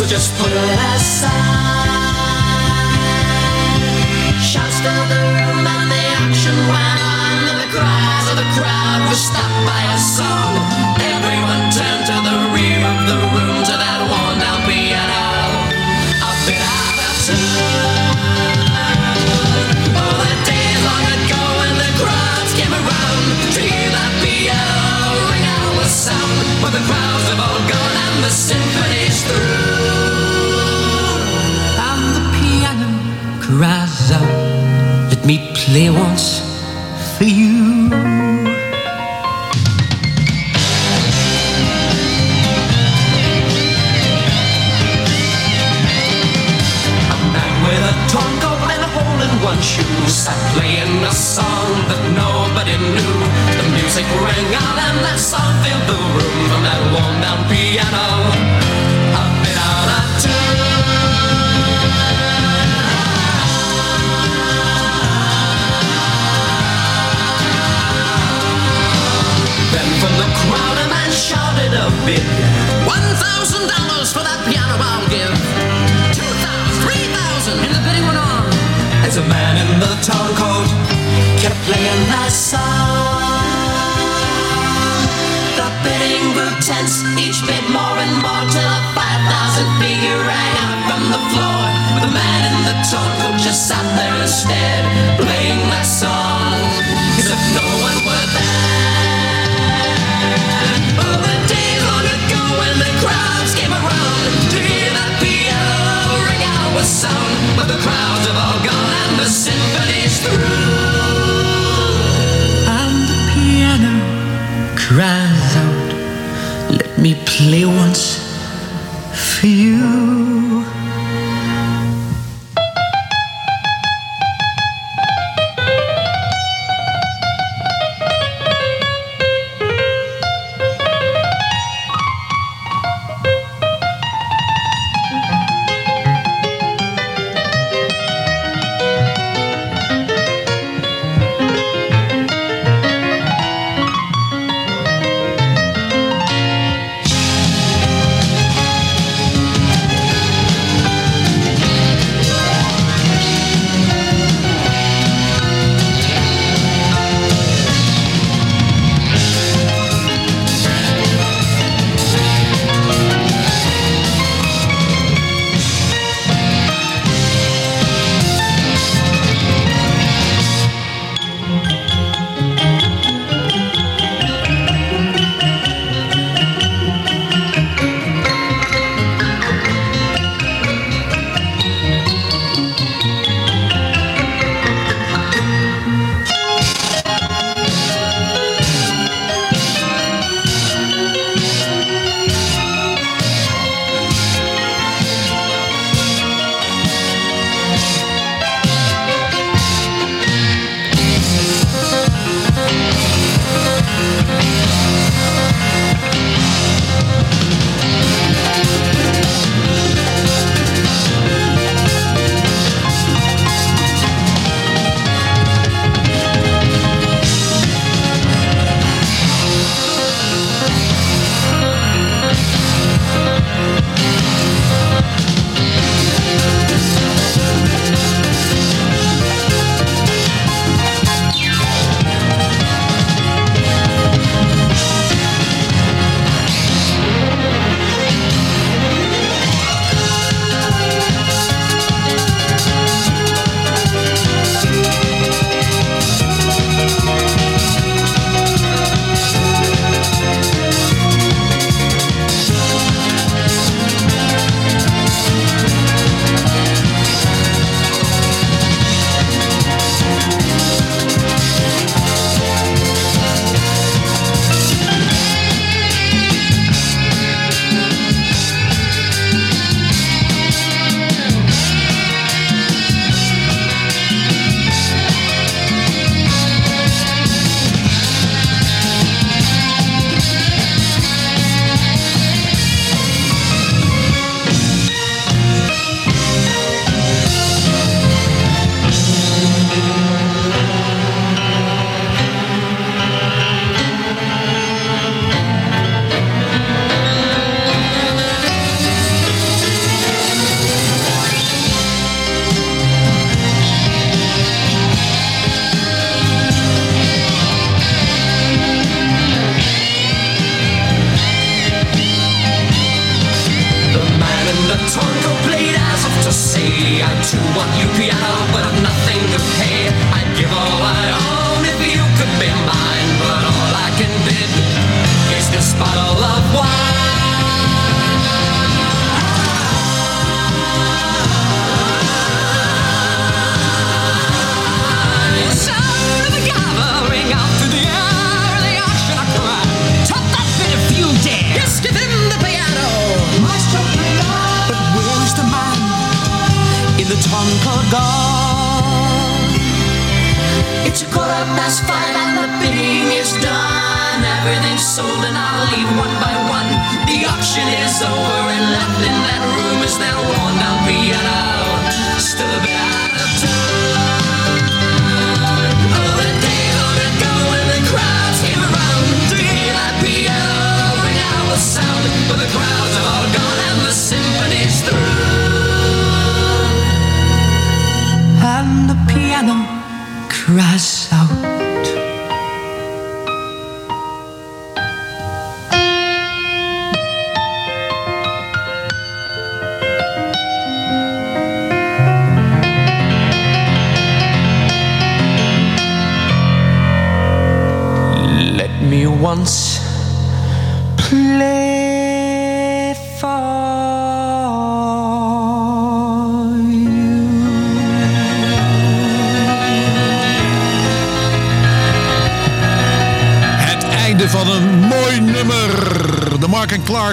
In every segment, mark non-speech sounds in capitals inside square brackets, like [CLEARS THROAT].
so just put it aside. Shots filled the room. 你我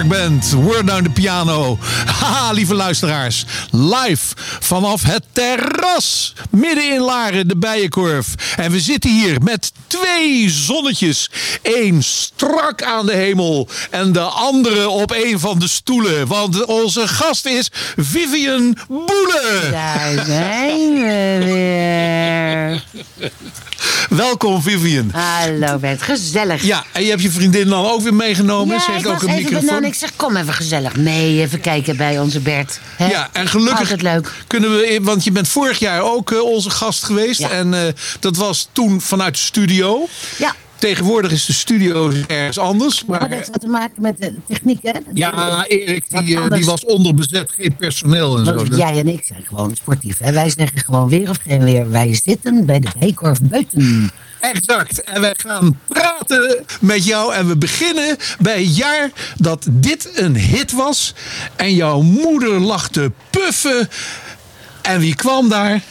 Band. Word down the piano. [LAUGHS] Haha, lieve luisteraars. Live vanaf het terras. Midden in Laren, de Bijenkorf. En we zitten hier met twee zonnetjes. Eén strak aan de hemel. En de andere op een van de stoelen. Want onze gast is Vivian Boele. Daar zijn we weer. [LAUGHS] Welkom Vivian. Hallo Bert, gezellig. Ja, en je hebt je vriendin dan ook weer meegenomen. Ze ik heeft ook was een even microfoon. Ik zeg, kom even gezellig mee, even kijken bij onze Bert. Hè? Ja, en gelukkig Altijd leuk. kunnen we, want je bent vorig jaar ook eh, onze gast geweest. Ja. En eh, dat was toen vanuit de studio. Ja. Tegenwoordig is de studio ergens anders. Maar Maar dat heeft wat te maken met de techniek, hè? ja, Erik die, eh, die was onderbezet, geen personeel en zo. Dat- jij en ik zijn gewoon sportief. Hè? Wij zeggen gewoon weer of geen weer. Wij zitten bij de Beekorf Buiten. Exact. En wij gaan praten met jou. En we beginnen bij het jaar dat dit een hit was. En jouw moeder lag te puffen. En wie kwam daar?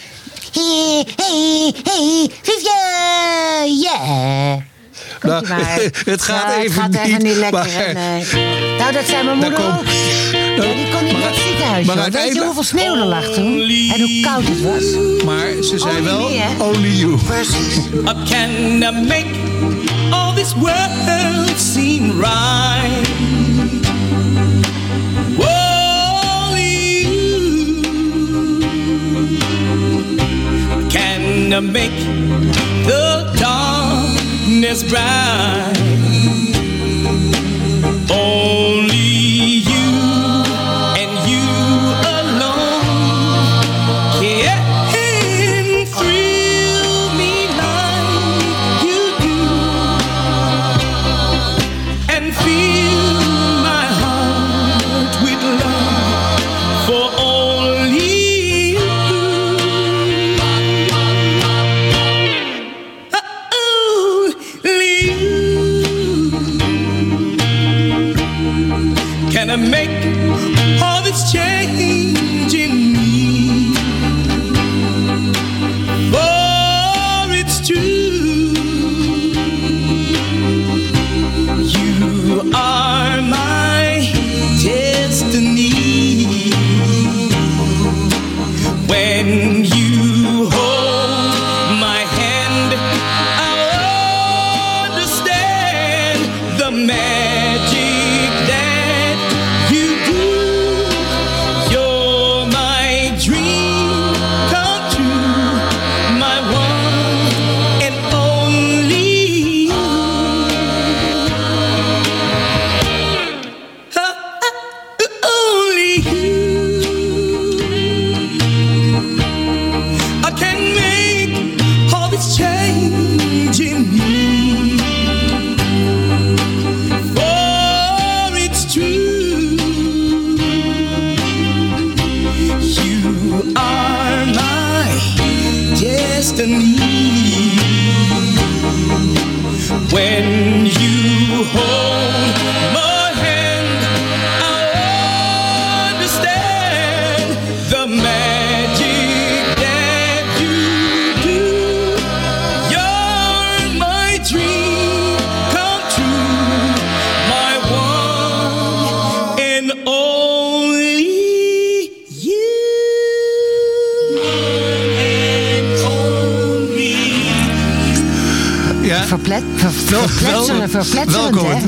Hey, hey, hey, Vivian! Yeah! Komt Nou, [LAUGHS] het gaat Ja, even het gaat even niet, niet lekker, maar-? Nee. Nou, dat zei mijn moeder ook. [LAUGHS] Ja, die kon niet Maar- naar het ziekenhuis. maar. Weet je hoeveel sneeuw er lag toen? En hoe koud het was? Maar ze zei Only wel, me, only you. Precies. I can make all this world seem right. Only you can make the this bright.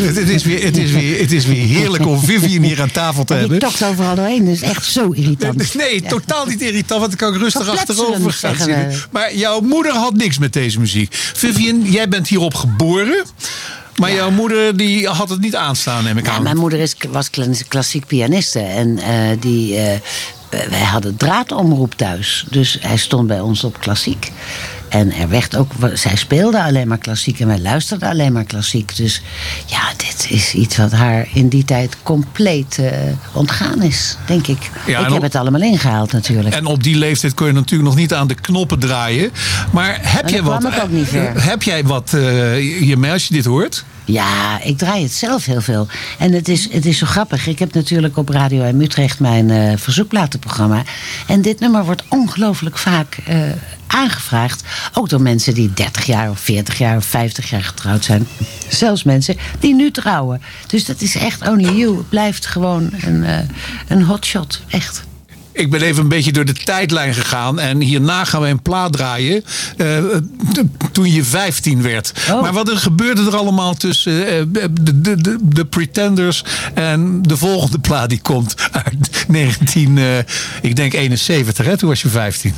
Het, het is weer, het, is weer, het is weer heerlijk om Vivian hier aan tafel te Die hebben. tocht overal doorheen, dat is echt zo irritant. Nee, totaal niet irritant, want ik kan rustig achterover gaan zitten. we. Maar jouw moeder had niks met deze muziek. Vivian, jij bent hierop geboren. Maar jouw moeder die had het niet aanstaan, neem ik Ja, aan. mijn moeder is, was kla- klassiek pianiste en eh, die, eh, wij hadden draadomroep thuis. Dus hij stond bij ons op klassiek. En er werd ook, zij speelde alleen maar klassiek en wij luisterden alleen maar klassiek. Dus ja, dit is iets wat haar in die tijd compleet eh, ontgaan is, denk ik. Ja, ik op- heb het allemaal ingehaald natuurlijk. En op die leeftijd kun je natuurlijk nog niet aan de knoppen draaien. Maar heb dat wat? kwam ik ook niet ver. Heb jij wat eh, hiermee als je dit hoort? Ja, ik draai het zelf heel veel. En het is, het is zo grappig. Ik heb natuurlijk op Radio M Utrecht mijn eh verzoekplatenprogramma. En dit nummer wordt ongelooflijk vaak eh, aangevraagd. Ook door mensen die 30 jaar of 40 jaar of 50 jaar getrouwd zijn. Zelfs mensen die nu trouwen. Dus dat is echt only you. Het blijft gewoon een, eh een hotshot. Echt. Ik ben even een beetje door de tijdlijn gegaan. En hierna gaan we een plaat draaien. eh, toen je 15 werd. Oh. Maar wat er gebeurde er allemaal tussen eh, de, de, de, de Pretenders en de volgende plaat die komt uit 19, eh, ik denk 71, hè? Toen was je 15.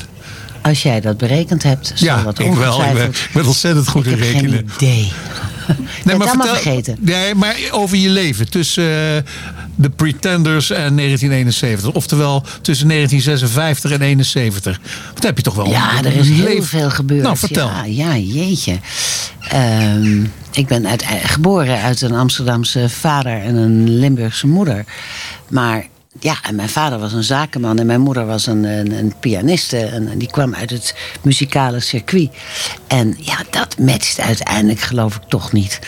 Als jij dat berekend hebt, zal Ja, dat ik wel. Ik ben, ik ben ontzettend goed Ik in heb rekenen. geen idee. Nee, vertel- vergeten. Nee, maar over je leven. Tussen de Pretenders en 1971. Oftewel tussen 1956 en 71. Dat heb je toch wel Ja, een er is heel leven- veel gebeurd. Nou, vertel. Ja, ja jeetje. Ehm, ik ben uit, geboren uit een Amsterdamse vader en een Limburgse moeder. Maar ja, en mijn vader was een zakenman en mijn moeder was een, een, een pianiste. En die kwam uit het muzikale circuit. En ja, dat matcht uiteindelijk geloof ik toch niet.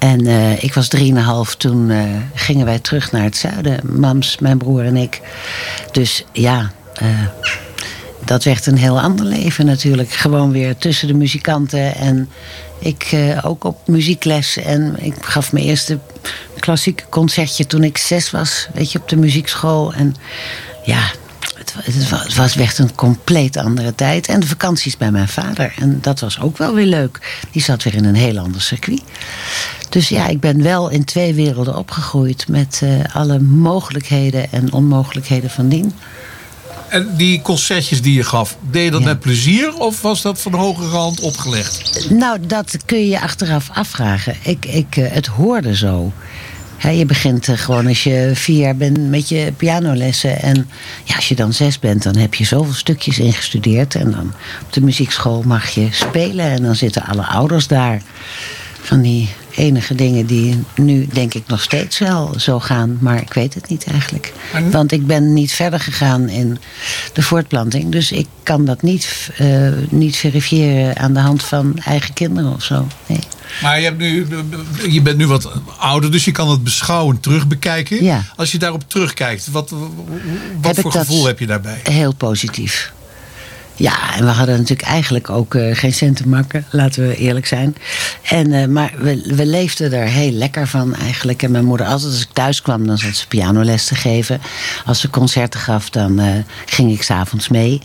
En eh, ik was drieënhalf, toen eh, gingen wij terug naar het zuiden. Mams, mijn broer en ik. Dus ja, eh, dat werd een heel ander leven natuurlijk. Gewoon weer tussen de muzikanten. En ik ook op muziekles. En ik gaf mijn eerste klassieke concertje toen ik zes was. Weet je, op de muziekschool. En ja, het, wa- het wa- het was echt een compleet andere tijd. En de vakanties bij mijn vader. En dat was ook wel weer leuk. Die zat weer in een heel ander circuit. Dus ja, ik ben wel in twee werelden opgegroeid. Met eh, alle mogelijkheden en onmogelijkheden van dien. En die concertjes die je gaf, deed je dat Ja. met plezier of was dat van hogere hand opgelegd? Nou, dat kun je je achteraf afvragen. Ik, ik, eh, het hoorde zo. Hè, je begint eh, gewoon als je vier jaar bent met je pianolessen. En ja, als je dan zes bent, dan heb je zoveel stukjes ingestudeerd. En dan op de muziekschool mag je spelen. En dan zitten alle ouders daar. Van die enige dingen die nu denk ik nog steeds wel zo gaan. Maar ik weet het niet eigenlijk. Want ik ben niet verder gegaan in de voortplanting. Dus ik kan dat niet, eh, niet verifiëren aan de hand van eigen kinderen of zo. Nee. Maar je, hebt nu, je bent nu wat ouder, dus je kan het beschouwend terugbekijken. Ja. Als je daarop terugkijkt, wat, wat Heb voor gevoel heb je daarbij? Heel positief. Ja, en we hadden natuurlijk eigenlijk ook eh, geen cent te makken, laten we eerlijk zijn. En, eh, maar we, we leefden er heel lekker van eigenlijk. En mijn moeder, altijd als ik thuis kwam, dan zat ze pianoles te geven. Als ze concerten gaf, dan eh, ging ik s'avonds mee.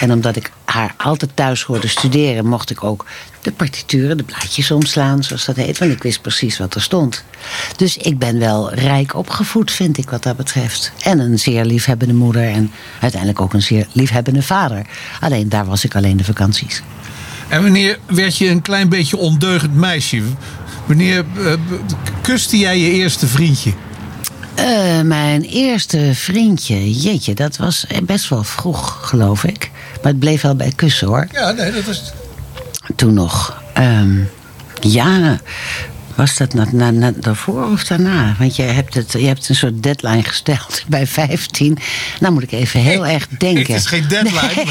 En omdat ik haar altijd thuis hoorde studeren, mocht ik ook de partituren, de blaadjes omslaan, zoals dat heet. Want ik wist precies wat er stond. Dus ik ben wel rijk opgevoed, vind ik, wat dat betreft. En een zeer liefhebbende moeder en uiteindelijk ook een zeer liefhebbende vader. Alleen daar was ik alleen de vakanties. En wanneer werd je een klein beetje ondeugend meisje? Wanneer eh, kuste jij je eerste vriendje? Eh, mijn eerste vriendje, jeetje, dat was best wel vroeg, geloof ik. Maar het bleef wel bij kussen hoor. Ja, nee, dat is. Toen nog. Ehm, ja, was dat na, na, na- daarvoor of daarna? Want je hebt, het, je hebt een soort deadline gesteld [LAUGHS] bij 15. Nou moet ik even heel erg denken. Het is geen deadline.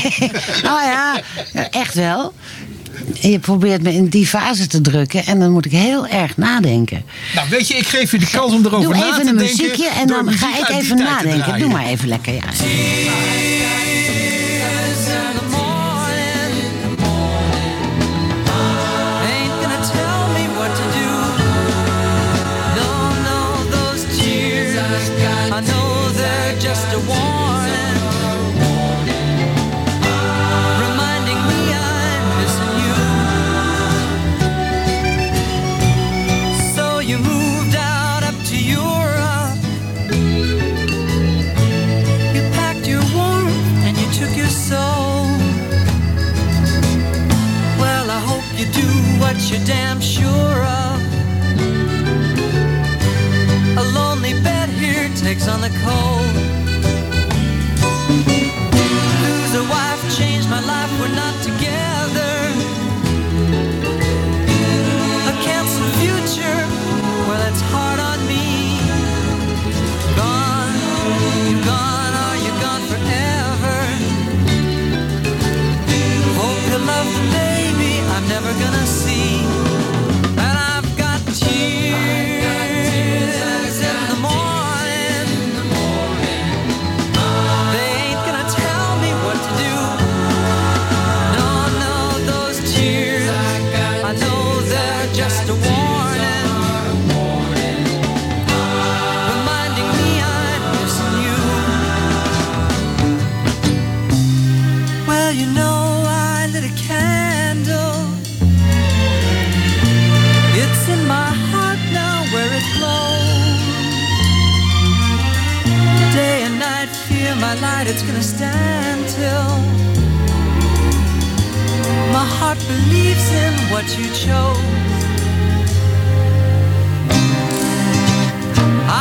Nou [LAUGHS] ja, echt wel. Je probeert me in die fase te drukken en dan moet ik heel erg nadenken. Nou, weet je, ik geef je de kans om erover Doe na even te een denken. muziekje en dan muziek ga ik even nadenken. Doe maar even lekker, ja. picks on the cold my light, it's gonna stand till my heart believes in what you chose.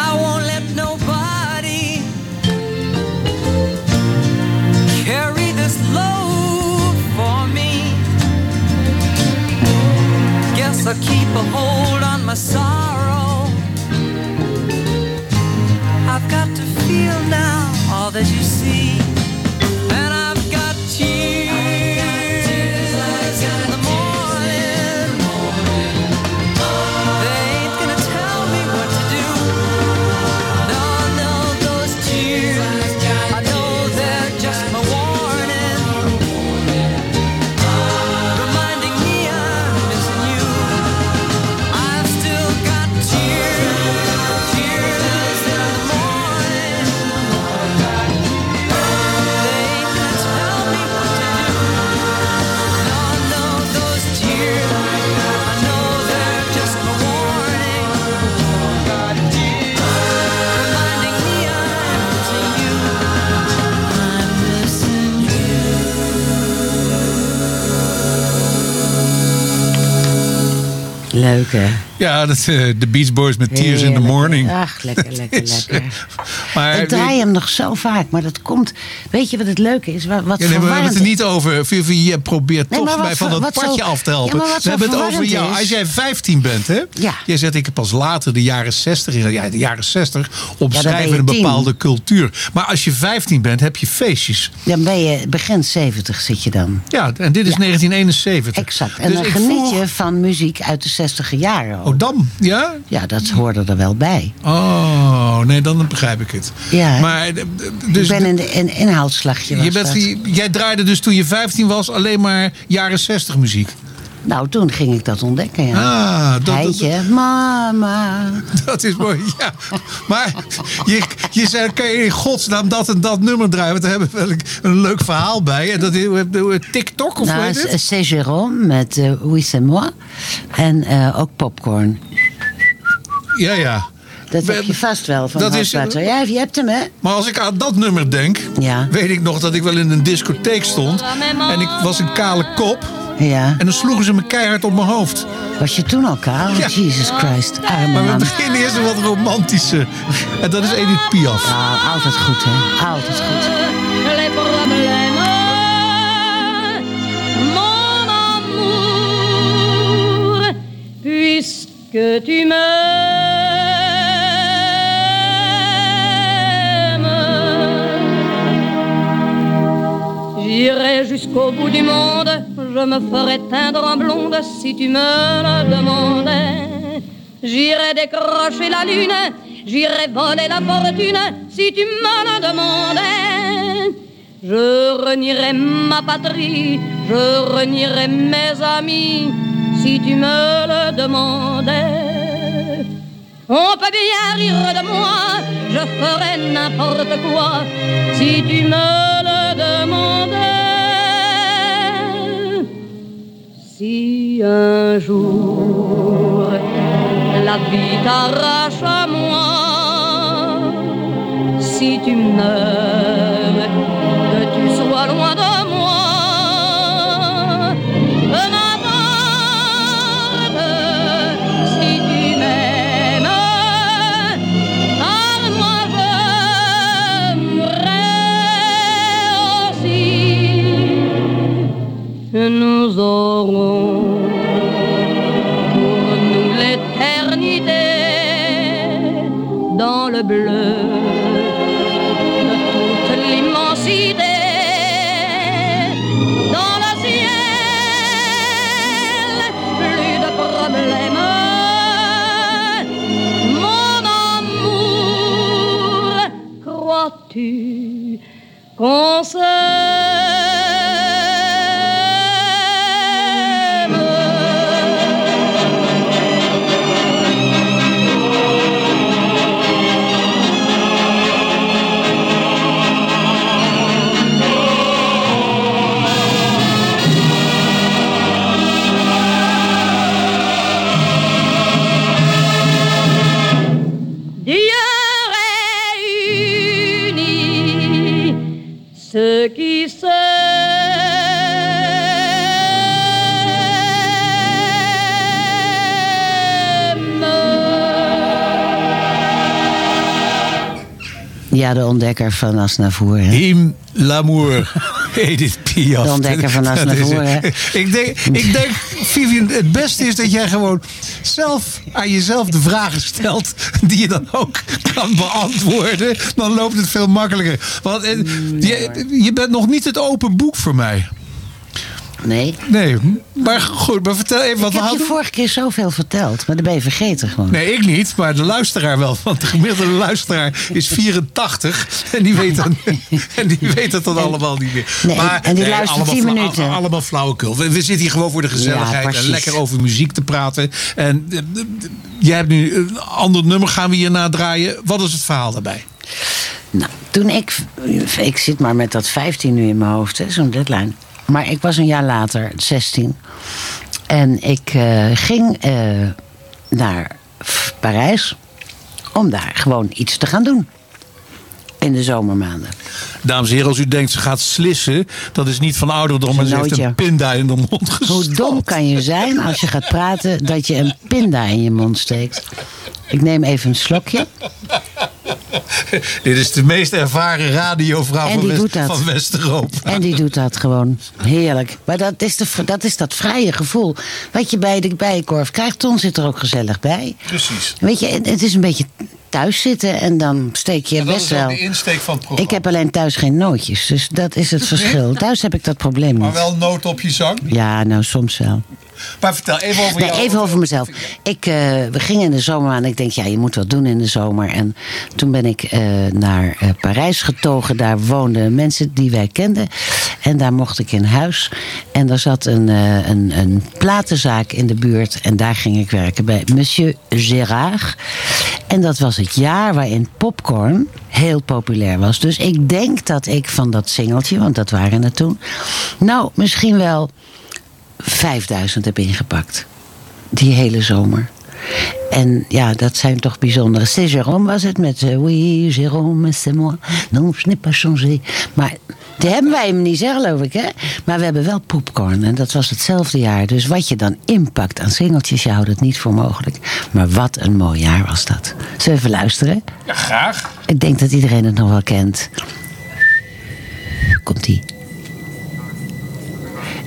I won't let nobody carry this load for me. Guess I'll keep a hold on my sorrow. I've got to feel now that you see. Leuk hè? Ja, dat, eh, de Beach Boys met Tears in the. Morning. Ach, lekker, lekker, [LAUGHS] lekker. Maar, Ik draai hem nog zo vaak, maar dat komt. Weet je wat het leuke is? Wat, wat Ja, nee, maar we hebben het er niet over. Vivi, je probeert Nee, toch mij van dat zo- padje af te helpen. Ja, we hebben het over jou. is- Als jij 15 bent, hè? Ja. Jij zegt, ik pas later de jaren 60. in- Ja, de jaren 60 Ja, dan omschrijven een 10. bepaalde cultuur. Maar als je 15 bent, heb je feestjes. Dan ben je begin 70 zit je dan. Ja, en dit is Ja. 1971. Exact. En Dus dan geniet je van muziek uit de 60 jaren. ook. Oh, dan? Ja? Ja, dat hoorde er wel bij. Oh, nee, dan begrijp ik het. Ja. Maar, eh, dus ik ben de in, inhaalslagje. je bent, die- jij draaide dus toen je 15 was alleen maar jaren 60 muziek. Nou, toen ging ik dat ontdekken, ja. Ah, dat, mama. [LAUGHS] Dat is mooi, ja. Maar je, je zei, kan je in godsnaam dat en dat nummer draaien? Want daar hebben we wel een, een leuk verhaal bij. En dat is TikTok of hoe Nou, c'est Jérôme met uh, Oui, c'est moi. En eh, ook popcorn. Ja, ja. Dat We- heb je vast wel van dat is-. Ja, je hebt hem, hè? Maar als ik aan dat nummer denk, Ja. weet ik nog dat ik wel in een discotheek stond. En ik was een kale kop. Ja. En dan sloegen ze me keihard op mijn hoofd. Was je toen al kaal? Ja. Jesus Christ, arme Maar we beginnen eerst een wat romantische. En dat is Edith Piaf. Nou, altijd goed, hè? Altijd goed. Mon amour, puisque tu m'aimes, j'irai jusqu'au bout du monde. Je me ferai teindre en blonde si tu me le demandais. J'irai décrocher la lune, j'irai voler la fortune si tu me le demandais. Je renierai ma patrie, je renierai mes amis si tu me le demandais. On peut bien rire de moi, je ferai n'importe quoi si tu me le demandais. Si un jour la vie t'arrache à moi, si tu meurs, que tu sois loin de Ja, de ontdekker van Asnavoer. hè. Him l'amour. [LAUGHS] Edith Piaf. De ontdekker van [LAUGHS] hè? Ik denk, ik denk, Vivian, het beste is dat jij gewoon zelf aan jezelf de vragen stelt die je dan ook kan beantwoorden. Dan loopt het veel makkelijker. Want eh, je, je bent nog niet het open boek voor mij. Nee. Nee, maar goed, maar vertel even wat Ik we heb je hadden. vorige keer zoveel verteld, maar dan ben je vergeten gewoon. Nee, ik niet, maar de luisteraar wel. Want de gemiddelde luisteraar is 84 en die weet, dan, [LAUGHS] en die weet het dan allemaal niet meer. Nee, en die luistert allemaal 10 fla- minuten. Allemaal flauwekul. We, we zitten hier gewoon voor de gezelligheid Ja, en lekker over muziek te praten. En eh, eh, jij hebt nu een ander nummer, gaan we hierna draaien. Wat is het verhaal daarbij? Nou, toen ik... Ik zit maar met dat 15 nu in mijn hoofd, hè, zo'n deadline. Maar ik was een jaar later, 16. En ik eh, ging eh, naar Parijs om daar gewoon iets te gaan doen. In de zomermaanden. Dames en heren, als u denkt ze gaat slissen, dat is niet van ouderdom, maar ze heeft een pinda in de mond gestopt. Hoe dom kan je zijn als je gaat praten dat je een pinda in je mond steekt? Ik neem even een slokje. Dit is de meest ervaren radiovrouw van, West, West-Europa. En die doet dat gewoon heerlijk. Maar dat is, de, dat is dat vrije gevoel. Wat je bij de bijenkorf krijgt. Ton zit er ook gezellig bij. Precies. Weet je, het is een beetje thuis zitten en dan steek je best wel. de insteek van het programma. Ik heb alleen thuis geen nootjes, dus dat is het verschil. Thuis heb ik dat probleem Maar niet. wel noot op je zang. Ja, nou soms wel. Maar vertel even over Nee, jou. even over mezelf. Ik, eh, we gingen in de zomer aan. Ik denk, ja, je moet wat doen in de zomer. En toen ben ik eh, naar eh, Parijs getogen. Daar woonden mensen die wij kenden. En daar mocht ik in huis. En daar zat een, een, een platenzaak in de buurt. En daar ging ik werken bij Monsieur Gérard. En dat was het jaar waarin popcorn heel populair was. Dus ik denk dat ik van dat singeltje, want dat waren het toen... nou, misschien wel 5000 heb ingepakt. Die hele zomer. En ja, dat zijn toch bijzondere. C'est Jérôme was het met eh, Oui, Jérôme, c'est moi. Non, je n'ai pas changé. Maar die hebben wij hem niet, zeg geloof ik, hè? Maar we hebben wel popcorn. En dat was hetzelfde jaar. Dus wat je dan inpakt aan singeltjes, je houdt het niet voor mogelijk. Maar wat een mooi jaar was dat. Zullen we even luisteren? Ja, graag. Ik denk dat iedereen het nog wel kent. Komt-ie.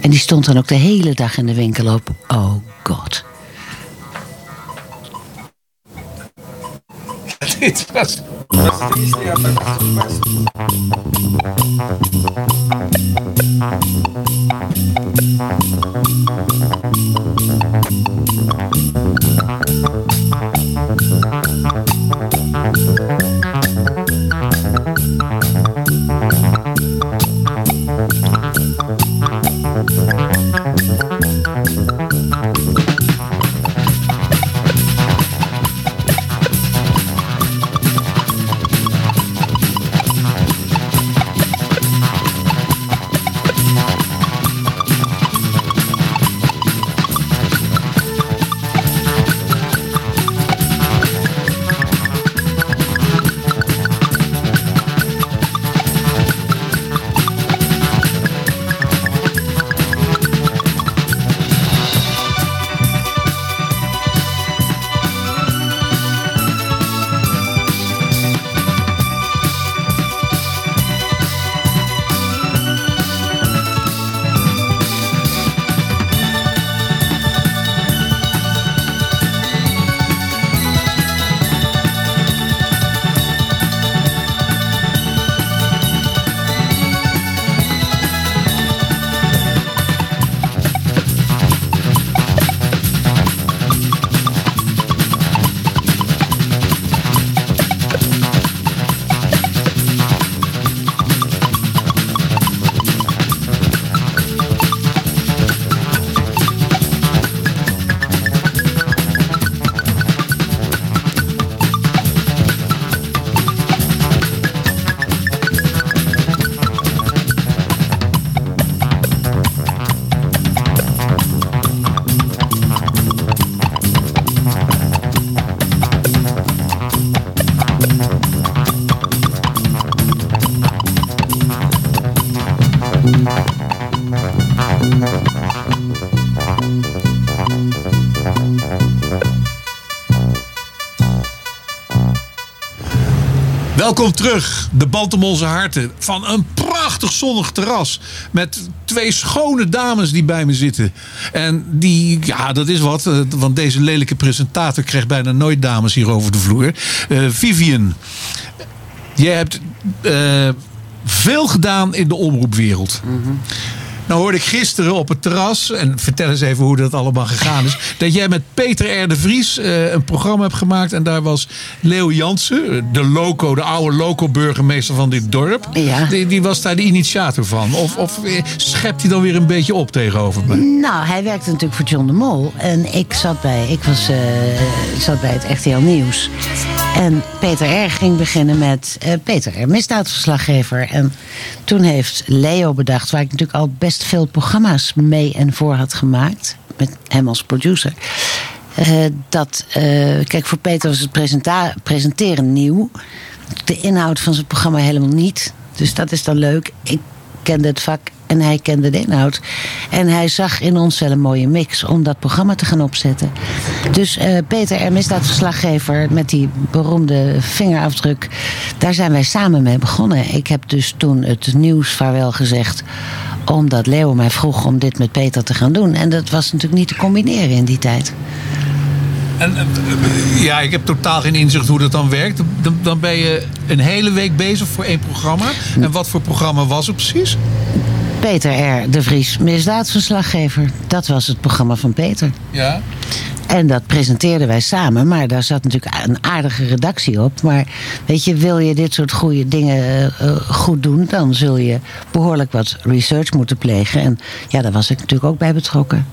En die stond dan ook de hele dag in de winkel op. Oh god. [LAUGHS] Welkom terug, de band om onze harten. Van een prachtig zonnig terras. Met twee schone dames die bij me zitten. En die, ja, dat is wat. eh, Want deze lelijke presentator krijgt bijna nooit dames hier over de vloer. Eh, Vivian, jij hebt eh, veel gedaan in de omroepwereld. Nou hoorde ik gisteren op het terras, en vertel eens even hoe dat allemaal gegaan is, [LAUGHS] dat jij met Peter R. de Vries eh, een programma hebt gemaakt. En daar was Leo Jansen, de loco, de oude loco-burgemeester van dit dorp. Ja. Die, die was daar de initiator van. Of, of eh, schept hij dan weer een beetje op tegenover me? Nou, hij werkte natuurlijk voor John de Mol. En ik zat bij, ik was, eh, zat bij het RTL Nieuws. En Peter R. ging beginnen met eh, Peter R. misdaadverslaggever. En toen heeft Leo bedacht, waar ik natuurlijk al best veel programma's mee en voor had gemaakt. Met hem als producer. eh, dat, eh, kijk, voor Peter was het presenteren nieuw. De inhoud van zijn programma helemaal niet. Dus dat is dan leuk. Ik kende het vak en hij kende de inhoud. En hij zag in ons wel een mooie mix om dat programma te gaan opzetten. Dus eh, Peter R. misdaadverslaggever met die beroemde vingerafdruk. Daar zijn wij samen mee begonnen. Ik heb dus toen het nieuws vaarwel gezegd omdat Leo mij vroeg om dit met Peter te gaan doen. En dat was natuurlijk niet te combineren in die tijd. En, eh, ja, ik heb totaal geen inzicht hoe dat dan werkt. Dan, dan ben je een hele week bezig voor één programma. En wat voor programma was het precies? Peter R. de Vries, misdaadverslaggever. Dat was het programma van Peter. Ja. En dat presenteerden wij samen, maar daar zat natuurlijk een aardige redactie op. Maar weet je, wil je dit soort goede dingen eh, eh, goed doen, dan zul je behoorlijk wat research moeten plegen. En ja, daar was ik natuurlijk ook bij betrokken.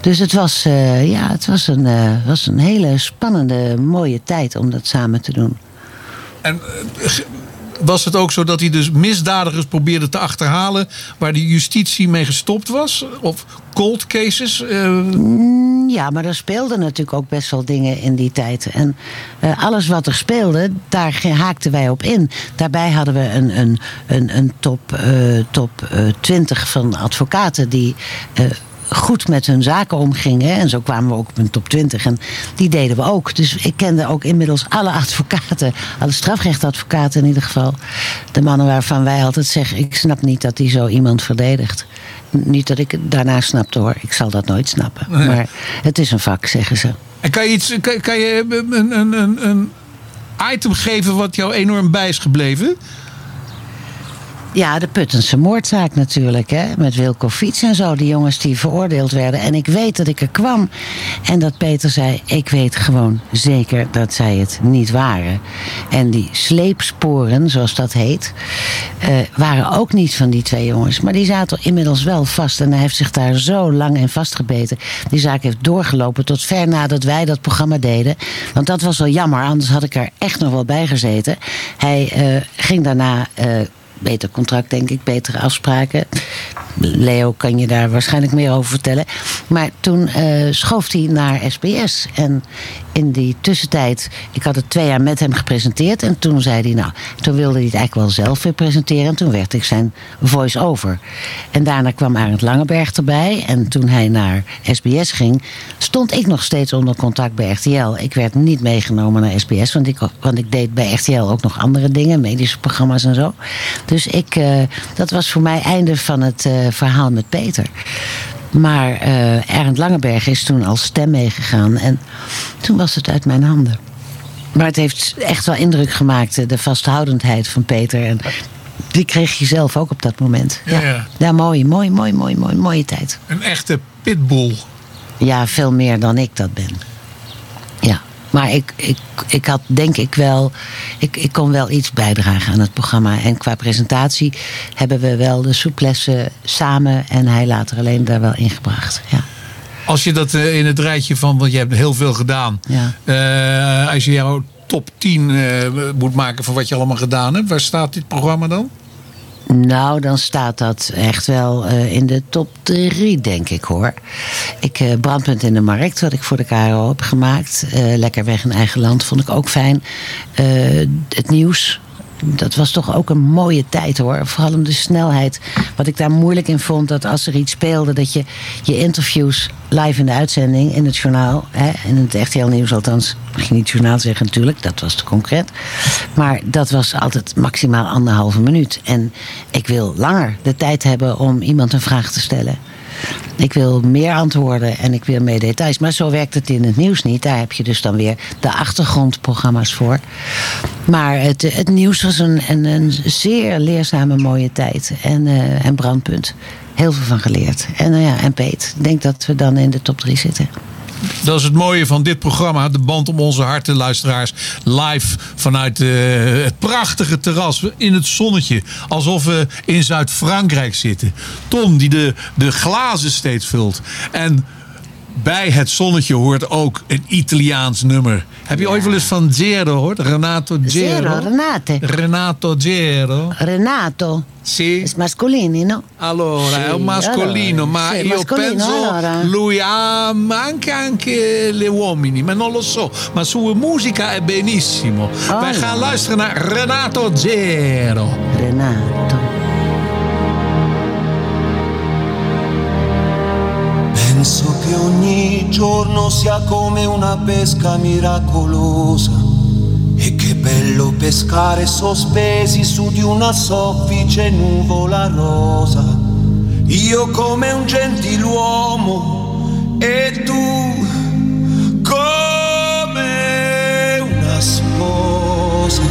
Dus het was, eh, ja, het was een, was een hele spannende, mooie tijd om dat samen te doen. En was het ook zo dat hij dus misdadigers probeerde te achterhalen waar de justitie mee gestopt was? Of cold cases? eh, Ja, maar er speelden natuurlijk ook best wel dingen in die tijd. En eh, alles wat er speelde, daar haakten wij op in. Daarbij hadden we een, een, een, een top, eh, top eh, 20 van advocaten die. Goed met hun zaken omgingen. En zo kwamen we ook op een top 20. En die deden we ook. Dus ik kende ook inmiddels alle advocaten. Alle strafrechtadvocaten in ieder geval. De mannen waarvan wij altijd zeggen... ik snap niet dat die zo iemand verdedigt. Niet dat ik het daarna snapte hoor. Ik zal dat nooit snappen. Maar het is een vak, zeggen ze. En kan je, iets, kan, kan je een, een, een, een item geven wat jou enorm bij is gebleven? Ja, de Puttense moordzaak natuurlijk, hè? met Wilco Fiets en zo. Die jongens die veroordeeld werden. En ik weet dat ik er kwam. En dat Peter zei, ik weet gewoon zeker dat zij het niet waren. En die sleepsporen, zoals dat heet, eh, waren ook niet van die twee jongens. Maar die zaten inmiddels wel vast. En hij heeft zich daar zo lang in vastgebeten. Die zaak heeft doorgelopen tot ver nadat wij dat programma deden. Want dat was wel jammer, anders had ik er echt nog wel bij gezeten. Hij eh, ging daarna... eh, beter contract, denk ik, betere afspraken. Leo kan je daar waarschijnlijk meer over vertellen. Maar toen eh, schoof hij naar SBS. En in die tussentijd, ik had het twee jaar met hem gepresenteerd. En toen zei hij, nou, toen wilde hij het eigenlijk wel zelf weer presenteren. En toen werd ik zijn voice-over. En daarna kwam Arend Langeberg erbij. En toen hij naar SBS ging, stond ik nog steeds onder contact bij RTL. Ik werd niet meegenomen naar SBS, want ik, want ik deed bij RTL ook nog andere dingen, medische programma's en zo. Dus ik, eh, dat was voor mij einde van het eh, verhaal met Peter. Maar eh Ernst Langeberg is toen als stem meegegaan. En toen was het uit mijn handen. Maar het heeft echt wel indruk gemaakt, eh, de vasthoudendheid van Peter. En die kreeg je zelf ook op dat moment. Ja, ja. ja mooi, mooi, mooi, mooi, mooi, mooie tijd. Een echte pitbull. Ja, veel meer dan ik dat ben. Ja. Maar ik, ik, ik had denk ik wel. Ik, ik kon wel iets bijdragen aan het programma. En qua presentatie hebben we wel de souplesse samen. En hij later alleen daar wel ingebracht. Ja. Als je dat eh, in het rijtje van, want je hebt heel veel gedaan. Ja. Eh, als je jouw top 10 eh, moet maken van wat je allemaal gedaan hebt, waar staat dit programma dan? Nou, dan staat dat echt wel eh, in de top drie, denk ik hoor. Ik, eh, Brandpunt in de Markt, wat ik voor de KRO heb gemaakt. Eh, Lekker weg in eigen land, vond ik ook fijn. Het nieuws dat was toch ook een mooie tijd hoor. Vooral om de snelheid. Wat ik daar moeilijk in vond, dat als er iets speelde, dat je je interviews live in de uitzending, in het journaal, hè, in het RTL Nieuws althans, je niet journaal zeggen natuurlijk, dat was te concreet. Maar dat was altijd maximaal anderhalve minuut. En ik wil langer de tijd hebben om iemand een vraag te stellen. Ik wil meer antwoorden en ik wil meer details. Maar zo werkt het in het nieuws niet. Daar heb je dus dan weer de achtergrondprogramma's voor. Maar het, het nieuws was een, een, een zeer leerzame mooie tijd. En, eh, en brandpunt. Heel veel van geleerd. En, nou ja, en Peet, ik denk dat we dan in de top 3 zitten. Dat is het mooie van dit programma. De band om onze harten, luisteraars. Live vanuit eh, het prachtige terras in het zonnetje. Alsof we in Zuid-Frankrijk zitten. Tom die de, de glazen steeds vult. En bij het zonnetje hoort ook een Italiaans nummer. Heb je ooit wel eens van Zero gehoord? Renato Zero. Zero, Renate. Renato Zero. Renato. Sì. Mascolini, no? Allora, è un mascolino, allora, ma sì, io mascolino, penso allora. lui ama anche, anche le uomini, ma non lo so. Ma sua musica è benissimo. Wij ja. gaan luisteren naar Renato Zero. Renato. Penso che ogni giorno sia come una pesca miracolosa. E che bello pescare sospesi su di una soffice nuvola rosa. Io come un gentiluomo e tu come una sposa.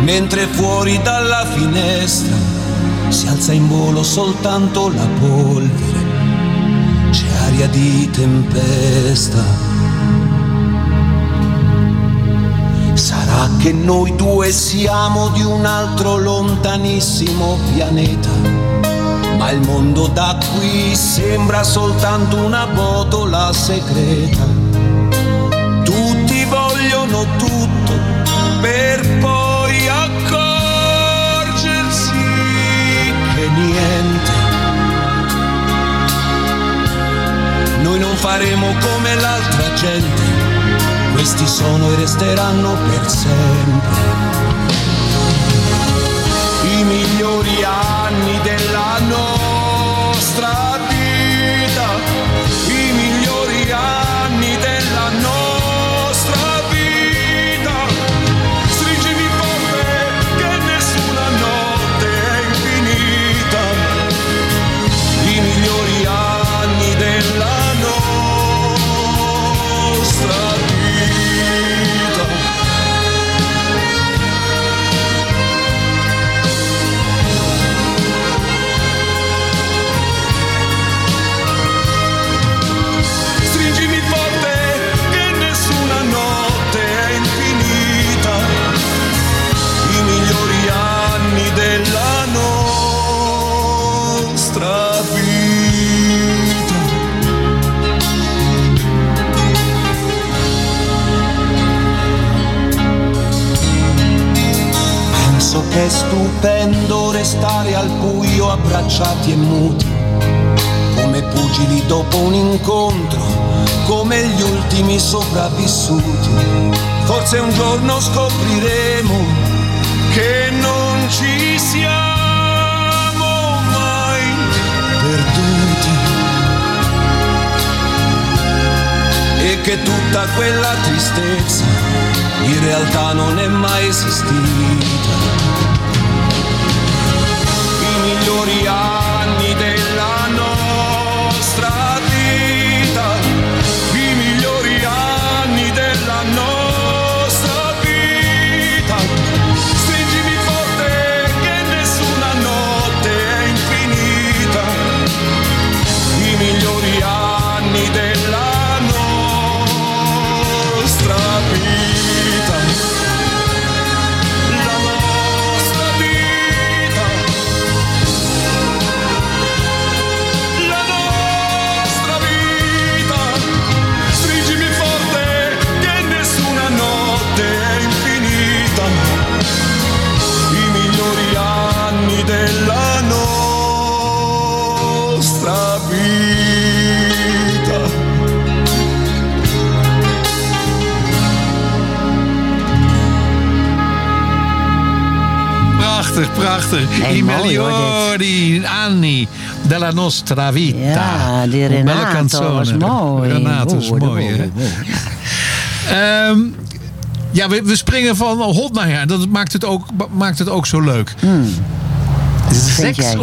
Mentre fuori dalla finestra si alza in volo soltanto la polvere, c'è aria di tempesta. Sarà che noi due siamo di un altro lontanissimo pianeta, ma il mondo da qui sembra soltanto una botola segreta. Tutti vogliono tutto per poi faremo come l'altra gente, questi sono e resteranno per sempre. I migliori anni stupendo restare al buio abbracciati e muti. Come pugili dopo un incontro, come gli ultimi sopravvissuti. Forse un giorno scopriremo che non ci siamo mai perduti. E che tutta quella tristezza in realtà non è mai esistita i prachtig. Hey, I migliori anni della nostra vita. Ja, die belle Renato canzone. was mooi. Renato is Oeh, mooi, hè? [LAUGHS] Ehm, ja, we, we springen van hot naar her. Dat maakt het ook, maakt het ook zo leuk. Hmm. vind jij?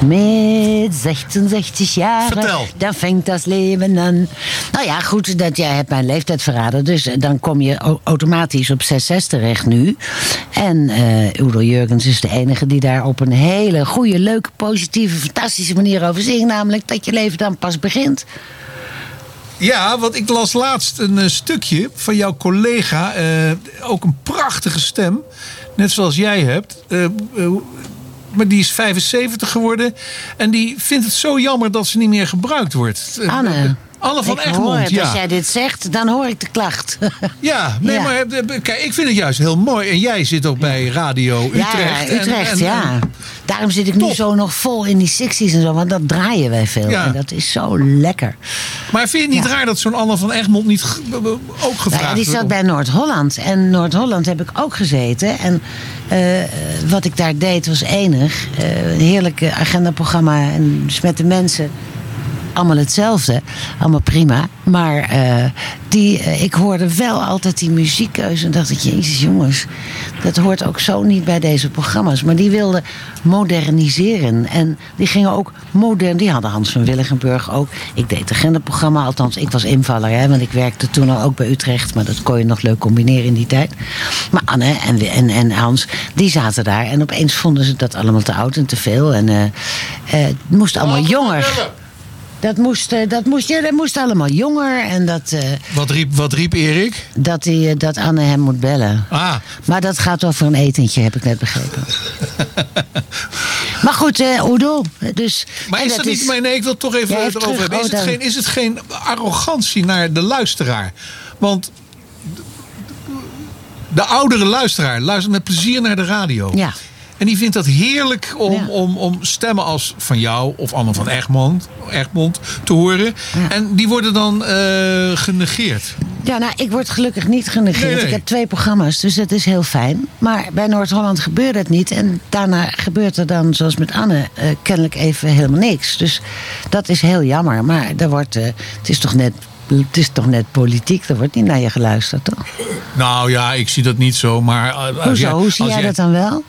66. Met 66 jaar, Vertel. dan vangt das leven aan. Nou ja, goed, dat jij hebt mijn leeftijd verraden. Dus eh, dan kom je au- automatisch op 66 terecht nu. En eh Udo Jurgens is de enige die daar op een hele goede, leuke, positieve, fantastische manier over zingt. Namelijk dat je leven dan pas begint. Ja, want ik las laatst een eh, stukje van jouw collega. ook een prachtige stem. Net zoals jij hebt. Maar die is 75 geworden. En die vindt het zo jammer dat ze niet meer gebruikt wordt. Anne. Anne van ik hoor Egmond, het. ja. Als jij dit zegt, dan hoor ik de klacht. [LAUGHS] Ja, nee, Ja. maar eh, kijk, ik vind het juist heel mooi. En jij zit ook bij Radio Utrecht. Ja, Utrecht, en- ja. en- Daarom zit ik nu zo nog vol in die 60s en zo, want dat draaien wij veel. Ja. En dat is zo lekker. maar vind je het niet raar dat zo'n Anne van Egmond niet ook gevraagd Nou ja, die zat bij Noord-Holland. En Noord-Holland heb ik ook gezeten. En eh, wat ik daar deed was enig. Eh, een heerlijke agendaprogramma. En dus met de mensen allemaal hetzelfde. Allemaal prima. Maar eh, die, eh, ik hoorde wel altijd die muziekkeuze. En dacht ik, jezus jongens. Dat hoort ook zo niet bij deze programma's. Maar die wilden moderniseren. En die gingen ook modern. Die hadden Hans van Willigenburg ook. Ik deed het agendaprogramma. Althans, ik was invaller. Hè, want ik werkte toen al ook bij Utrecht. Maar dat kon je nog leuk combineren in die tijd. Maar Anne en, en, en Hans, die zaten daar. En opeens vonden ze dat allemaal te oud en te veel. En eh, het moest allemaal jonger. Dat moest, eh, dat, moest, ja, dat moest allemaal jonger. En dat, eh, Wat riep, wat riep Erik? dat, die, eh, dat Anne hem moet bellen. Ah, Maar dat gaat over een etentje, heb ik net begrepen. [LAUGHS] maar goed, Oedo. Dus, maar is dat niet... Maar nee, ik wil het toch even erover terug. hebben. Is, Oh, het dan- geen, is het geen arrogantie naar de luisteraar? Want de oudere luisteraar luistert met plezier naar de radio. Ja. En die vindt dat heerlijk om, Ja. om, om stemmen als van jou of Anne van Egmond, Egmond te horen. Ja. En die worden dan eh, genegeerd. Ja, nou, ik word gelukkig niet genegeerd. Nee, nee. Ik heb twee programma's, dus dat is heel fijn. Maar bij Noord-Holland gebeurt het niet. En daarna gebeurt er dan, zoals met Anne, eh, kennelijk even helemaal niks. Dus dat is heel jammer. Maar er wordt, eh, het, is toch net, het is toch net politiek. Er wordt niet naar je geluisterd, toch? Nou ja, ik zie dat niet zo, maar... Hoezo? jij- Hoe zie jij- dat dan wel?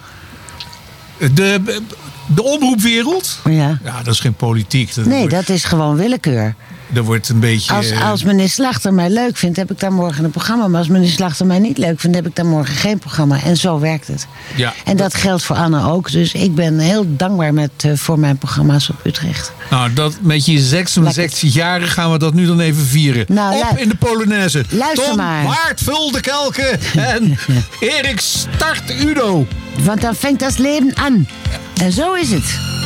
De, de omroepwereld? Ja. Ja, dat is geen politiek. Dat Nee, wordt, dat is gewoon willekeur. Dat wordt een beetje... Als, eh, als meneer Slachter mij leuk vindt, heb ik daar morgen een programma. Maar als meneer Slachter mij niet leuk vindt, heb ik daar morgen geen programma. En zo werkt het. Ja. En dat geldt voor Anne ook. Dus ik ben heel dankbaar met, eh, voor mijn programma's op Utrecht. Nou, dat met je 66 jaren gaan we dat nu dan even vieren. Nou, Op in de Polonaise. Luister Tom maar. Waard vul de kelken [LAUGHS] en Erik start Udo. Want dan vangt dat leven aan. En zo is het.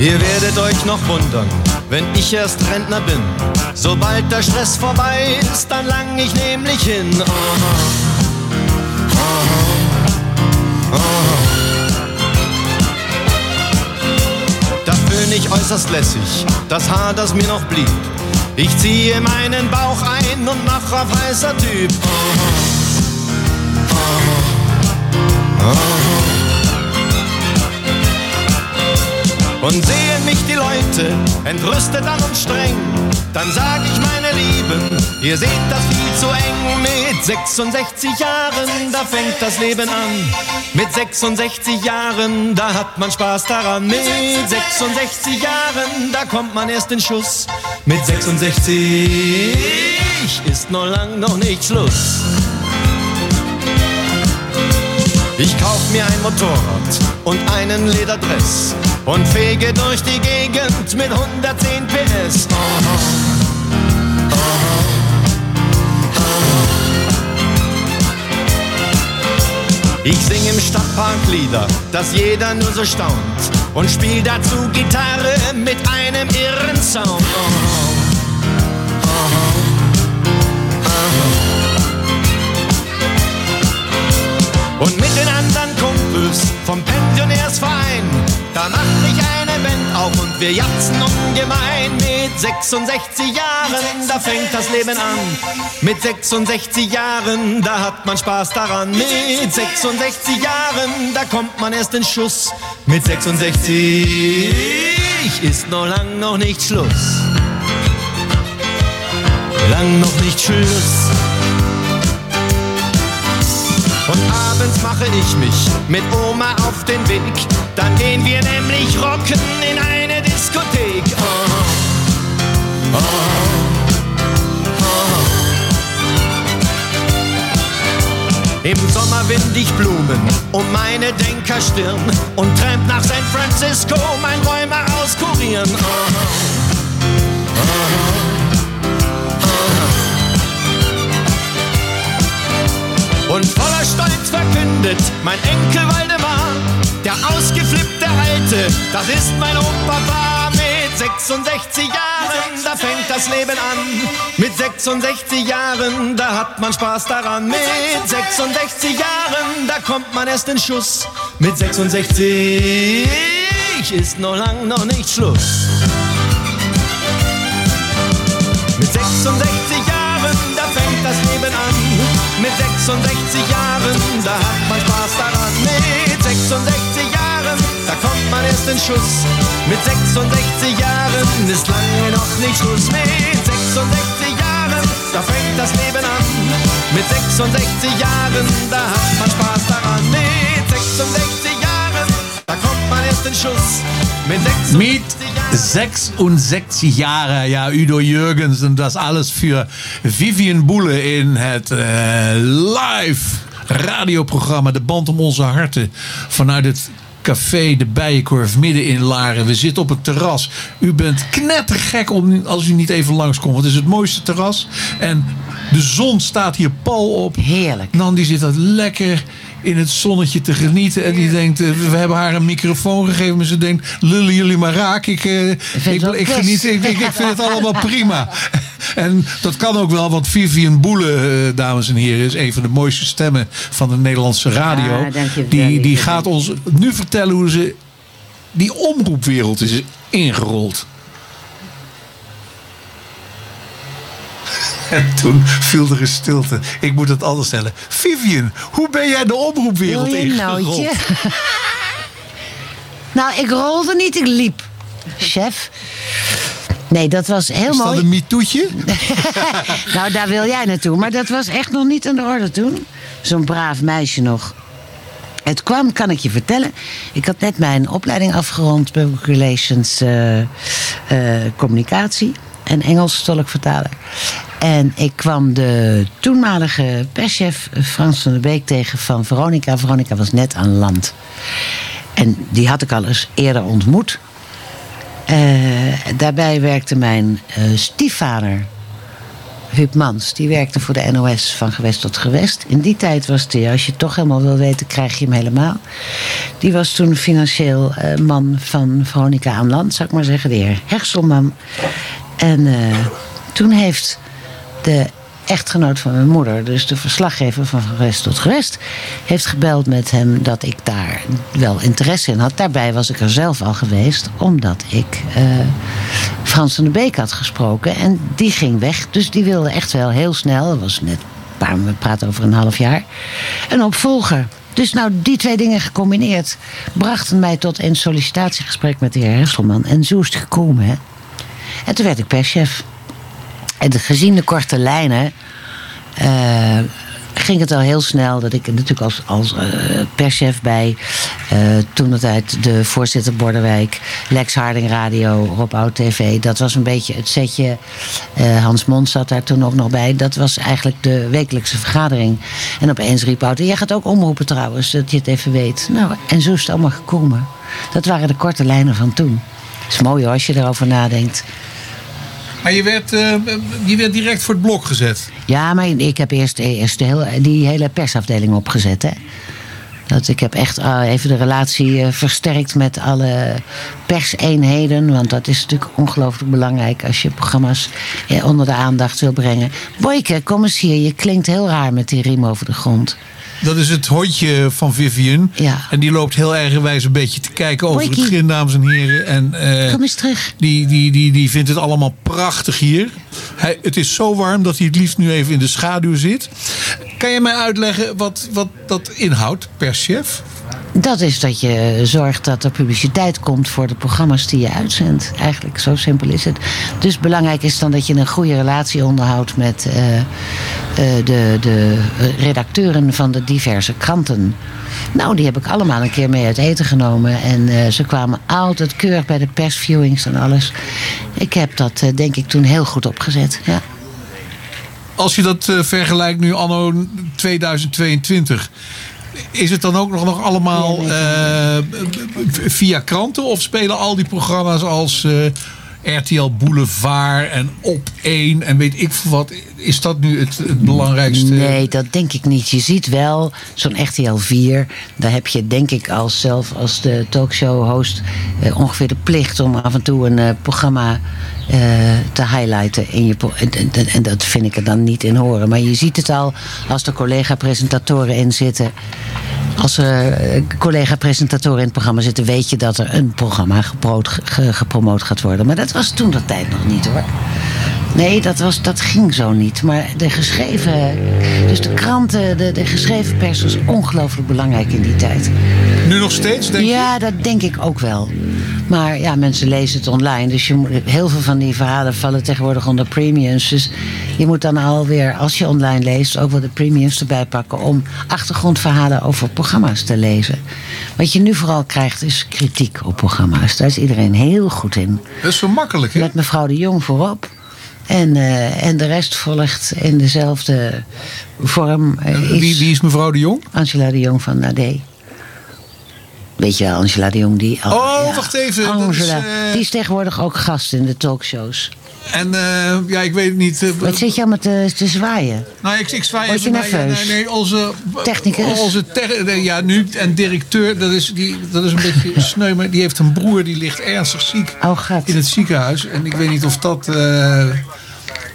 Ihr werdet euch noch wundern, wenn ich erst Rentner bin. Sobald der Stress vorbei ist, dann lang ich nämlich hin. Da föhn ich äußerst lässig, das Haar, das mir noch blieb. Ich ziehe meinen Bauch ein und mach auf heißer Typ. Und sehen mich die Leute entrüstet an und streng, dann sag ich meine Lieben, ihr seht das viel zu eng. Mit 66 Jahren, da fängt das Leben an. Mit 66 Jahren, da hat man Spaß daran. Mit 66 Jahren, da kommt man erst in Schuss. Mit 66 ist noch lang noch nicht Schluss. Ich kauf mir ein Motorrad und einen Lederdress und fege durch die Gegend mit 110 PS. Ich sing im Stadtpark Lieder, dass jeder nur so staunt und spiel dazu Gitarre mit einem irren Sound. Und mit den anderen Kumpels vom Pensionärsverein, da mach ich eine Band auf und wir jatzen ungemein mit 66 Jahren, da fängt das Leben an. Mit 66 Jahren, da hat man Spaß daran. Mit 66 Jahren, da kommt man erst in Schuss. Mit 66 ist noch lang noch nicht Schluss. Lang noch nicht Schluss. Und abends mache ich mich mit Oma auf den Weg. Dann gehen wir nämlich rocken in eine Diskothek. Oh, oh. Im Sommer wind ich Blumen um meine Denkerstirn und tramp nach San Francisco mein Räumer auskurieren. Oh, Und verkündet mein Enkel Waldemar, der ausgeflippte Alte, das ist mein Opa mit 66 Jahren, da fängt das Leben an. Mit 66 Jahren, da hat man Spaß daran. Mit 66 Jahren, da kommt man erst in Schuss. Mit 66 ist noch lang noch nicht Schluss. Mit 66 Jahren, fängt das Leben an. Mit 66 Jahren, da hat man Spaß daran. Mit 66 Jahren, da kommt man erst in Schuss. Mit 66 Jahren ist lange noch nicht Schluss. Mit 66 Jahren, da fängt das Leben an. Mit 66 Jahren, da hat man Spaß daran. Mit 66 Mit 66 Mit Jahren. 66 jaar, ja, Udo Jurgens en dat is alles voor Vivian Boele in het eh, live radioprogramma De Band om Onze Harten vanuit het Café de Bijenkorf midden in Laren. We zitten op het terras. U bent knettergek om, als u niet even langskomt. Want het is het mooiste terras. En de zon staat hier pal op. Heerlijk. Nan die zit dat lekker in het zonnetje te genieten. En die denkt, eh, we hebben haar een microfoon gegeven. Maar ze denkt, lullen jullie maar raak. Ik, eh, ik, geniet, ik, ik, vind het allemaal prima. [LAUGHS] En dat kan ook wel, want Vivian Boele, eh, dames en heren, is een van de mooiste stemmen van de Nederlandse radio. Die, die gaat ons nu vertellen hoe ze die omroepwereld is ingerold. [LAUGHS] En toen viel er een stilte. Ik moet het anders stellen. Vivian, hoe ben jij de omroepwereld ingerold? nootje? [LAUGHS] nou, ik rolde niet, ik liep. Chef. Nee, dat was heel Is dat mooi. een mitoetje? [LAUGHS] Nou, daar wil jij naartoe. Maar dat was echt nog niet aan de orde toen. Zo'n braaf meisje nog. Het kwam, kan ik je vertellen. Ik had net mijn opleiding afgerond, Public Relations eh, eh, Communicatie en Engels tolkvertaler. En ik kwam de toenmalige perschef Frans van der Beek tegen van Veronica. Veronica was net aan land. En die had ik al eens eerder ontmoet. Eh, daarbij werkte mijn eh, stiefvader, Huub Mans. Die werkte voor de NOS van gewest tot gewest. In die tijd was het, als je het toch helemaal wil weten, krijg je hem helemaal. Die was toen financieel eh, man van Veronica aan land, zou ik maar zeggen. De heer Herselman. En eh, toen heeft de echtgenoot van mijn moeder, dus de verslaggever van gewest tot gewest, heeft gebeld met hem dat ik daar wel interesse in had. Daarbij was ik er zelf al geweest, omdat ik eh, Frans van de Beek had gesproken. En die ging weg, dus die wilde echt wel heel snel, dat was net paar, we praten over een half jaar, een opvolger. Dus nou, die twee dingen gecombineerd brachten mij tot een sollicitatiegesprek met de heer Hesselman. En zo is het gekomen, hè. En toen werd ik perschef. En gezien de korte lijnen eh, ging het al heel snel dat ik natuurlijk als, als eh, perschef bij eh, toen het uit de voorzitter Bordewijk, Lex Harding Radio, Rob Oud TV, dat was een beetje het setje. Hans Mond zat daar toen ook nog bij. Dat was eigenlijk de wekelijkse vergadering. En opeens riep Oud, jij gaat ook omroepen trouwens, dat je het even weet. Nou, en zo is het allemaal gekomen. Dat waren de korte lijnen van toen. Het is mooi hoor, als je erover nadenkt. Maar je werd, eh, je werd direct voor het blok gezet. Ja, maar ik heb eerst, eerst heel, die hele persafdeling opgezet. Hè. Dat ik heb echt ah, even de relatie eh, versterkt met alle perseenheden. Want dat is natuurlijk ongelooflijk belangrijk als je programma's eh, onder de aandacht wil brengen. Boyke, kom eens hier. Je klinkt heel raar met die riem over de grond. Dat is het hondje van Vivian. Ja. En die loopt heel eigenwijs een beetje te kijken over Boykie. het grind, dames en heren. En, eh, Kom eens terug. die, die, die, die vindt het allemaal prachtig hier. Hij, het is zo warm dat hij het liefst nu even in de schaduw zit. Kan je mij uitleggen wat, wat dat inhoudt per chef? Dat is dat je zorgt dat er publiciteit komt voor de programma's die je uitzendt. Eigenlijk, zo simpel is het. Dus belangrijk is dan dat je een goede relatie onderhoudt met eh, eh, de, de redacteuren van de diverse kranten. Nou, die heb ik allemaal een keer mee uit eten genomen. En eh, ze kwamen altijd keurig bij de persviewings en alles. Ik heb dat, denk ik, toen heel goed opgezet. Ja. Als je dat vergelijkt nu anno 2022... Is het dan ook nog, nog allemaal eh, via kranten? Of spelen al die programma's als eh, RTL Boulevard en Op 1 en weet ik veel wat... Is dat nu het, het belangrijkste? Nee, dat denk ik niet. Je ziet wel zo'n RTL 4. Daar heb je denk ik als zelf als de talkshow-host eh, ongeveer de plicht om af en toe een eh, programma te highlighten. In je en, dat vind ik er dan niet in horen. Maar je ziet het al als er collega-presentatoren in zitten. Als er eh, collega-presentatoren in het programma zitten, weet je dat er een programma gepromoot gaat worden. Maar dat was toen dat tijd nog niet hoor. Nee, dat, was, dat ging zo niet. Maar de geschreven. Dus de kranten, de, de geschreven pers was ongelooflijk belangrijk in die tijd. Nu nog steeds, denk je? Ja, dat denk ik ook wel. Maar ja, mensen lezen het online. Dus je moet, heel veel van die verhalen vallen tegenwoordig onder premiums. Dus je moet dan alweer, als je online leest, ook wel de premiums erbij pakken. om achtergrondverhalen over programma's te lezen. Wat je nu vooral krijgt is kritiek op programma's. Daar is iedereen heel goed in. Dat is zo makkelijk, hè? Met mevrouw de Jong voorop. En, eh, en de rest volgt in dezelfde vorm. Eh, Wie, is wie is mevrouw de Jong? Angela de Jong van AD. Weet je wel, Angela de Jong die... Oh, wacht even, dat Angela, is, eh, die is tegenwoordig ook gast in de talkshows. En ja, ik weet het niet. Wat zit je allemaal te, te zwaaien? Nou, ik, ik zwaai Word je even naar nerveus? Nee, nee, onze... Technicus? Onze ter- ja, nu. En directeur, dat is, die, dat is een beetje [LAUGHS] sneu, maar die heeft een broer die ligt ernstig ziek Oh, in het ziekenhuis. En ik weet niet of dat...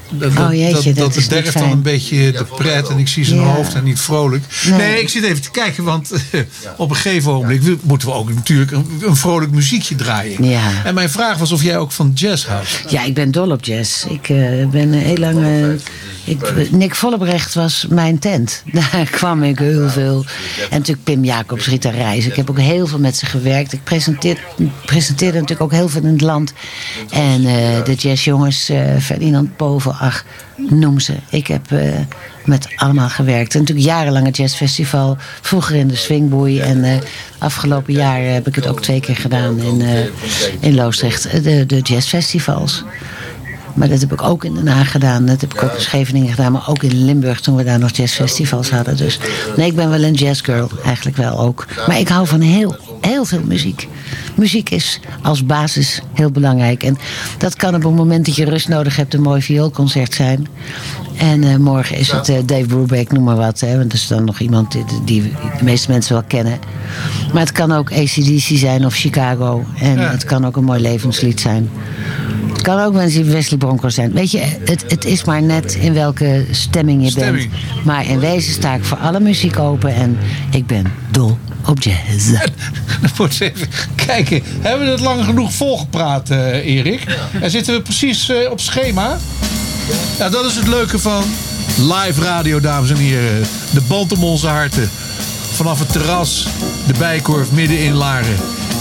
dat, Oh, jeetje, dat dat is bederft dan een beetje de pret en ik zie zijn Ja. hoofd en niet vrolijk. Nee. Nee. ik zit even te kijken, want [LAUGHS] op een gegeven ogenblik moeten we ook natuurlijk een, een vrolijk muziekje draaien. Ja. En mijn vraag was of jij ook van jazz houdt. Ja, ik ben dol op jazz. Ik eh, ben heel lang... eh, ik, Nick Vollebrecht was mijn tent. [LAUGHS] Daar kwam ik heel veel. En natuurlijk Pim Jacobs, Rita Reis. Ik heb ook heel veel met ze gewerkt. Ik presenteer, presenteerde natuurlijk ook heel veel in het land. En eh, de jazzjongens, eh, Ferdinand Povel, ach, noem ze. Ik heb eh, met allemaal gewerkt. En natuurlijk jarenlang het jazzfestival. Vroeger in de Swingboei. En afgelopen jaar heb ik het ook twee keer gedaan in, in Loosdrecht. De, de jazzfestivals. Maar dat heb ik ook in Den Haag gedaan. Dat heb ik ook in Scheveningen gedaan. Maar ook in Limburg toen we daar nog jazzfestivals hadden. Dus nee, ik ben wel een jazzgirl. Eigenlijk wel ook. Maar ik hou van heel, heel veel muziek. Muziek is als basis heel belangrijk. En dat kan op het moment dat je rust nodig hebt een mooi vioolconcert zijn. En eh, morgen is het eh, Dave Brubeck, noem maar wat. Hè, want dat is dan nog iemand die, die de meeste mensen wel kennen. Maar het kan ook ACDC zijn of Chicago. En Ja. het kan ook een mooi levenslied zijn. Het kan ook mensen die Wesley Bronco zijn. Weet je, het, het is maar net in welke stemming je Stemming. bent. Maar in wezen sta ik voor alle muziek open. En ik ben dol op jazz. Dan moet je even kijken. Hebben we het lang genoeg volgepraat, eh Erik? En zitten we precies eh, op schema? Ja, dat is het leuke van live radio, dames en heren. De band om onze harten. Vanaf het terras, de bijkorf midden in Laren.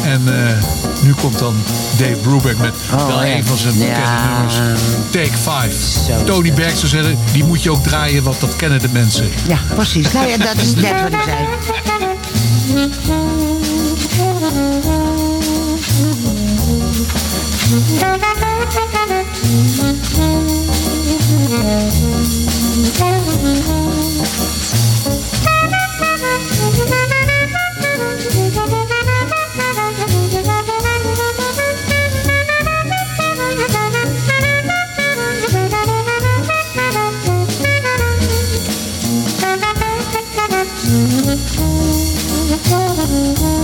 En eh, nu komt dan Dave Brubeck met Oh, wel een van zijn bekende Ja. nummers. Take 5. Zo. Tony Berg zou zeggen, die moet je ook draaien, want dat kennen de mensen. Ja, precies. Nou ja, dat is net wat ik zei. Thank you. Mm-hmm.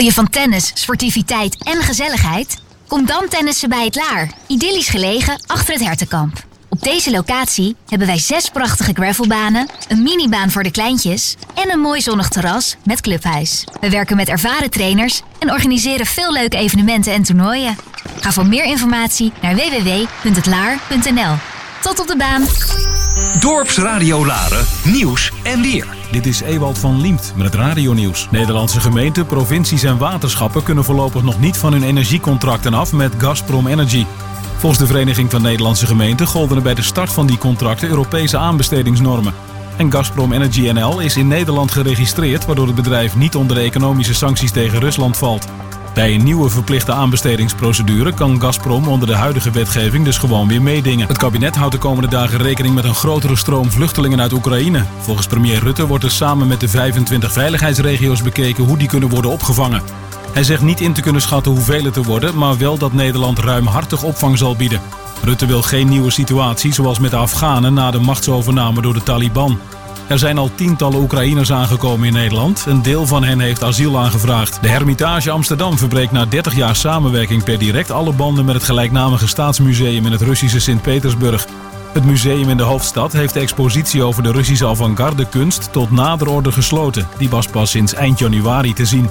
Hou je van tennis, sportiviteit en gezelligheid? Kom dan tennissen bij het Laar. Idyllisch gelegen achter het Hertenkamp. Op deze locatie hebben wij zes prachtige gravelbanen, een minibaan voor de kleintjes en een mooi zonnig terras met clubhuis. We werken met ervaren trainers en organiseren veel leuke evenementen en toernooien. Ga voor meer informatie naar www.hetlaar.nl. Tot op de baan! Dorpsradio Laren, nieuws en weer. Dit is Ewald van Liemt met het radionieuws. Nederlandse gemeenten, provincies en waterschappen kunnen voorlopig nog niet van hun energiecontracten af met Gazprom Energy. Volgens de Vereniging van Nederlandse Gemeenten golden er bij de start van die contracten Europese aanbestedingsnormen. En Gazprom Energy NL is in Nederland geregistreerd, waardoor het bedrijf niet onder de economische sancties tegen Rusland valt. Bij een nieuwe verplichte aanbestedingsprocedure kan Gazprom onder de huidige wetgeving dus gewoon weer meedingen. Het kabinet houdt de komende dagen rekening met een grotere stroom vluchtelingen uit Oekraïne. Volgens premier Rutte wordt er samen met de 25 veiligheidsregio's bekeken hoe die kunnen worden opgevangen. Hij zegt niet in te kunnen schatten hoeveel het er worden, maar wel dat Nederland ruimhartig opvang zal bieden. Rutte wil geen nieuwe situatie zoals met de Afghanen na de machtsovername door de Taliban. Er zijn al tientallen Oekraïners aangekomen in Nederland. Een deel van hen heeft asiel aangevraagd. De Hermitage Amsterdam verbreekt na 30 jaar samenwerking per direct alle banden met het gelijknamige staatsmuseum in het Russische Sint-Petersburg. Het museum in de hoofdstad heeft de expositie over de Russische avant-garde kunst tot nader orde gesloten. Die was pas sinds eind januari te zien.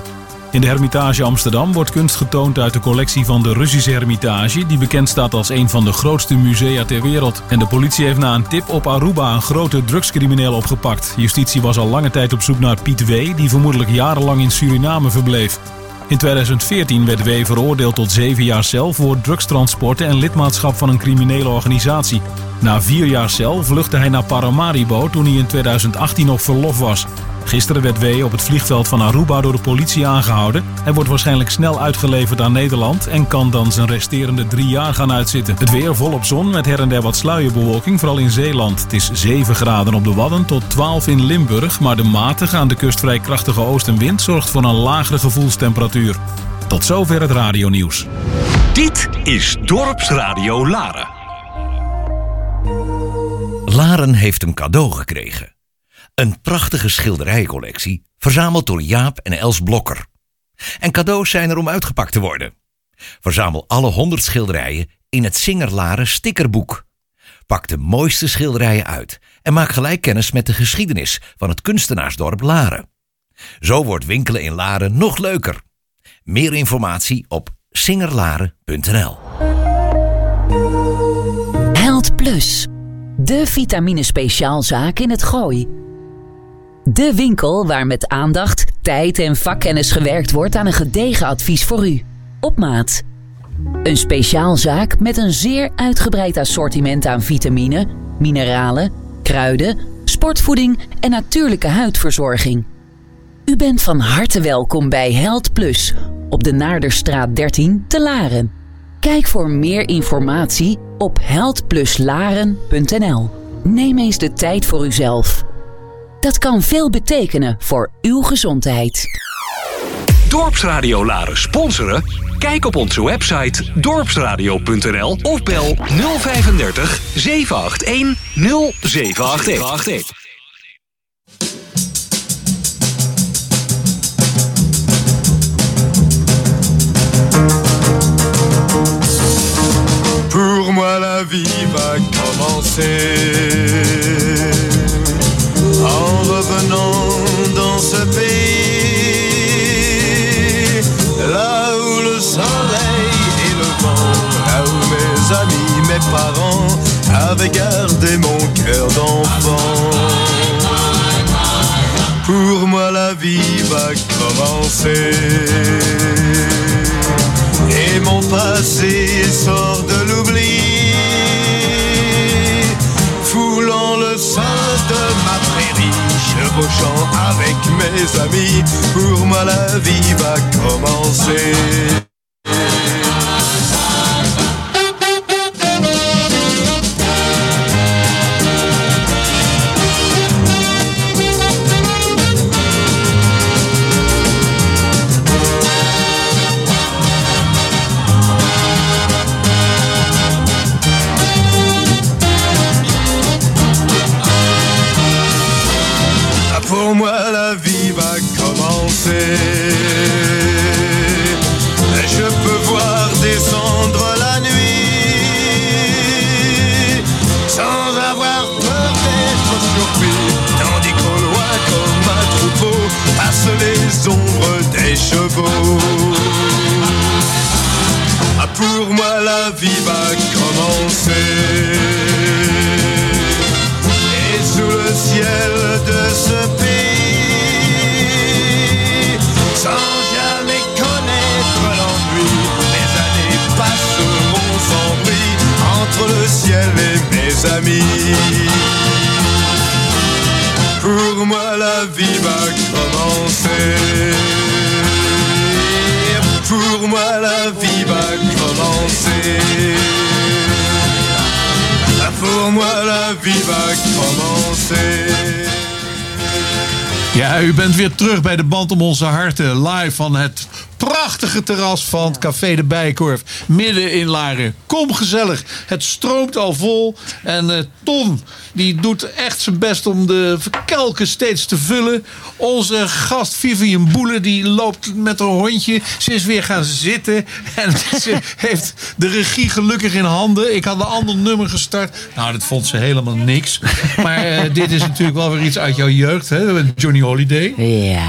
In de Hermitage Amsterdam wordt kunst getoond uit de collectie van de Russische Hermitage, die bekend staat als een van de grootste musea ter wereld. En de politie heeft na een tip op Aruba een grote drugscrimineel opgepakt. Justitie was al lange tijd op zoek naar Piet W., die vermoedelijk jarenlang in Suriname verbleef. In 2014 werd W. veroordeeld tot zeven jaar cel voor drugstransporten en lidmaatschap van een criminele organisatie. Na vier jaar cel vluchtte hij naar Paramaribo toen hij in 2018 op verlof was. Gisteren werd W. op het vliegveld van Aruba door de politie aangehouden. Hij wordt waarschijnlijk snel uitgeleverd aan Nederland en kan dan zijn resterende drie jaar gaan uitzitten. Het weer volop zon met her en der wat sluierbewolking, vooral in Zeeland. Het is 7 graden op de Wadden tot 12 in Limburg, maar de matige aan de kust vrij krachtige oostenwind zorgt voor een lagere gevoelstemperatuur. Tot zover het radionieuws. Dit is Dorpsradio Laren. Laren heeft een cadeau gekregen. Een prachtige schilderijcollectie, verzameld door Jaap en Els Blokker. En cadeaus zijn er om uitgepakt te worden. Verzamel alle 100 schilderijen in het Singer Laren stickerboek. Pak de mooiste schilderijen uit en maak gelijk kennis met de geschiedenis van het kunstenaarsdorp Laren. Zo wordt winkelen in Laren nog leuker. Meer informatie op singerlaren.nl. Held Plus, de vitamine speciaalzaak in het Gooi. De winkel waar met aandacht, tijd en vakkennis gewerkt wordt aan een gedegen advies voor u. Op maat. Een speciaalzaak met een zeer uitgebreid assortiment aan vitamine, mineralen, kruiden, sportvoeding en natuurlijke huidverzorging. U bent van harte welkom bij Held Plus op de Naarderstraat 13 te Laren. Kijk voor meer informatie op heldpluslaren.nl. Neem eens de tijd voor uzelf. Dat kan veel betekenen voor uw gezondheid. Dorpsradio Laren sponsoren? Kijk op onze website dorpsradio.nl of bel 035 781 0781. Pour moi la vie va commencer en revenant dans ce pays là où le soleil et le vent, là où mes amis, mes parents avaient gardé mon cœur d'enfant. Pour moi la vie va commencer et mon passé sort de l'oubli, foulant le sein de ma prairie, chevauchant avec mes amis. Pour moi la vie va commencer. pour moi la vie va commencer. Je peux voir descendre la nuit sans avoir peur d'être surpris. Tandis qu'au loin, comme un troupeau, passent les ombres des chevaux. Ah, pour moi la vie va commencer. Mes amis. Pour moi la vie va commencer. Pour moi la vie va commencer. Pour moi la vie va commencer. Ja, u bent weer terug bij de band om onze harten. Live van het prachtige terras van het Café de Bijenkorf. Midden in Laren. Kom gezellig. Het stroomt al vol. En eh, Ton, die doet echt zijn best om de kelken steeds te vullen. Onze gast Vivian Boele, die loopt met haar hondje. Ze is weer gaan zitten. En [LAUGHS] ze heeft de regie gelukkig in handen. Ik had een ander nummer gestart. Nou, dat vond ze helemaal niks. Maar eh, dit is natuurlijk wel weer iets uit jouw jeugd. Hè? Johnny Holiday. Ja.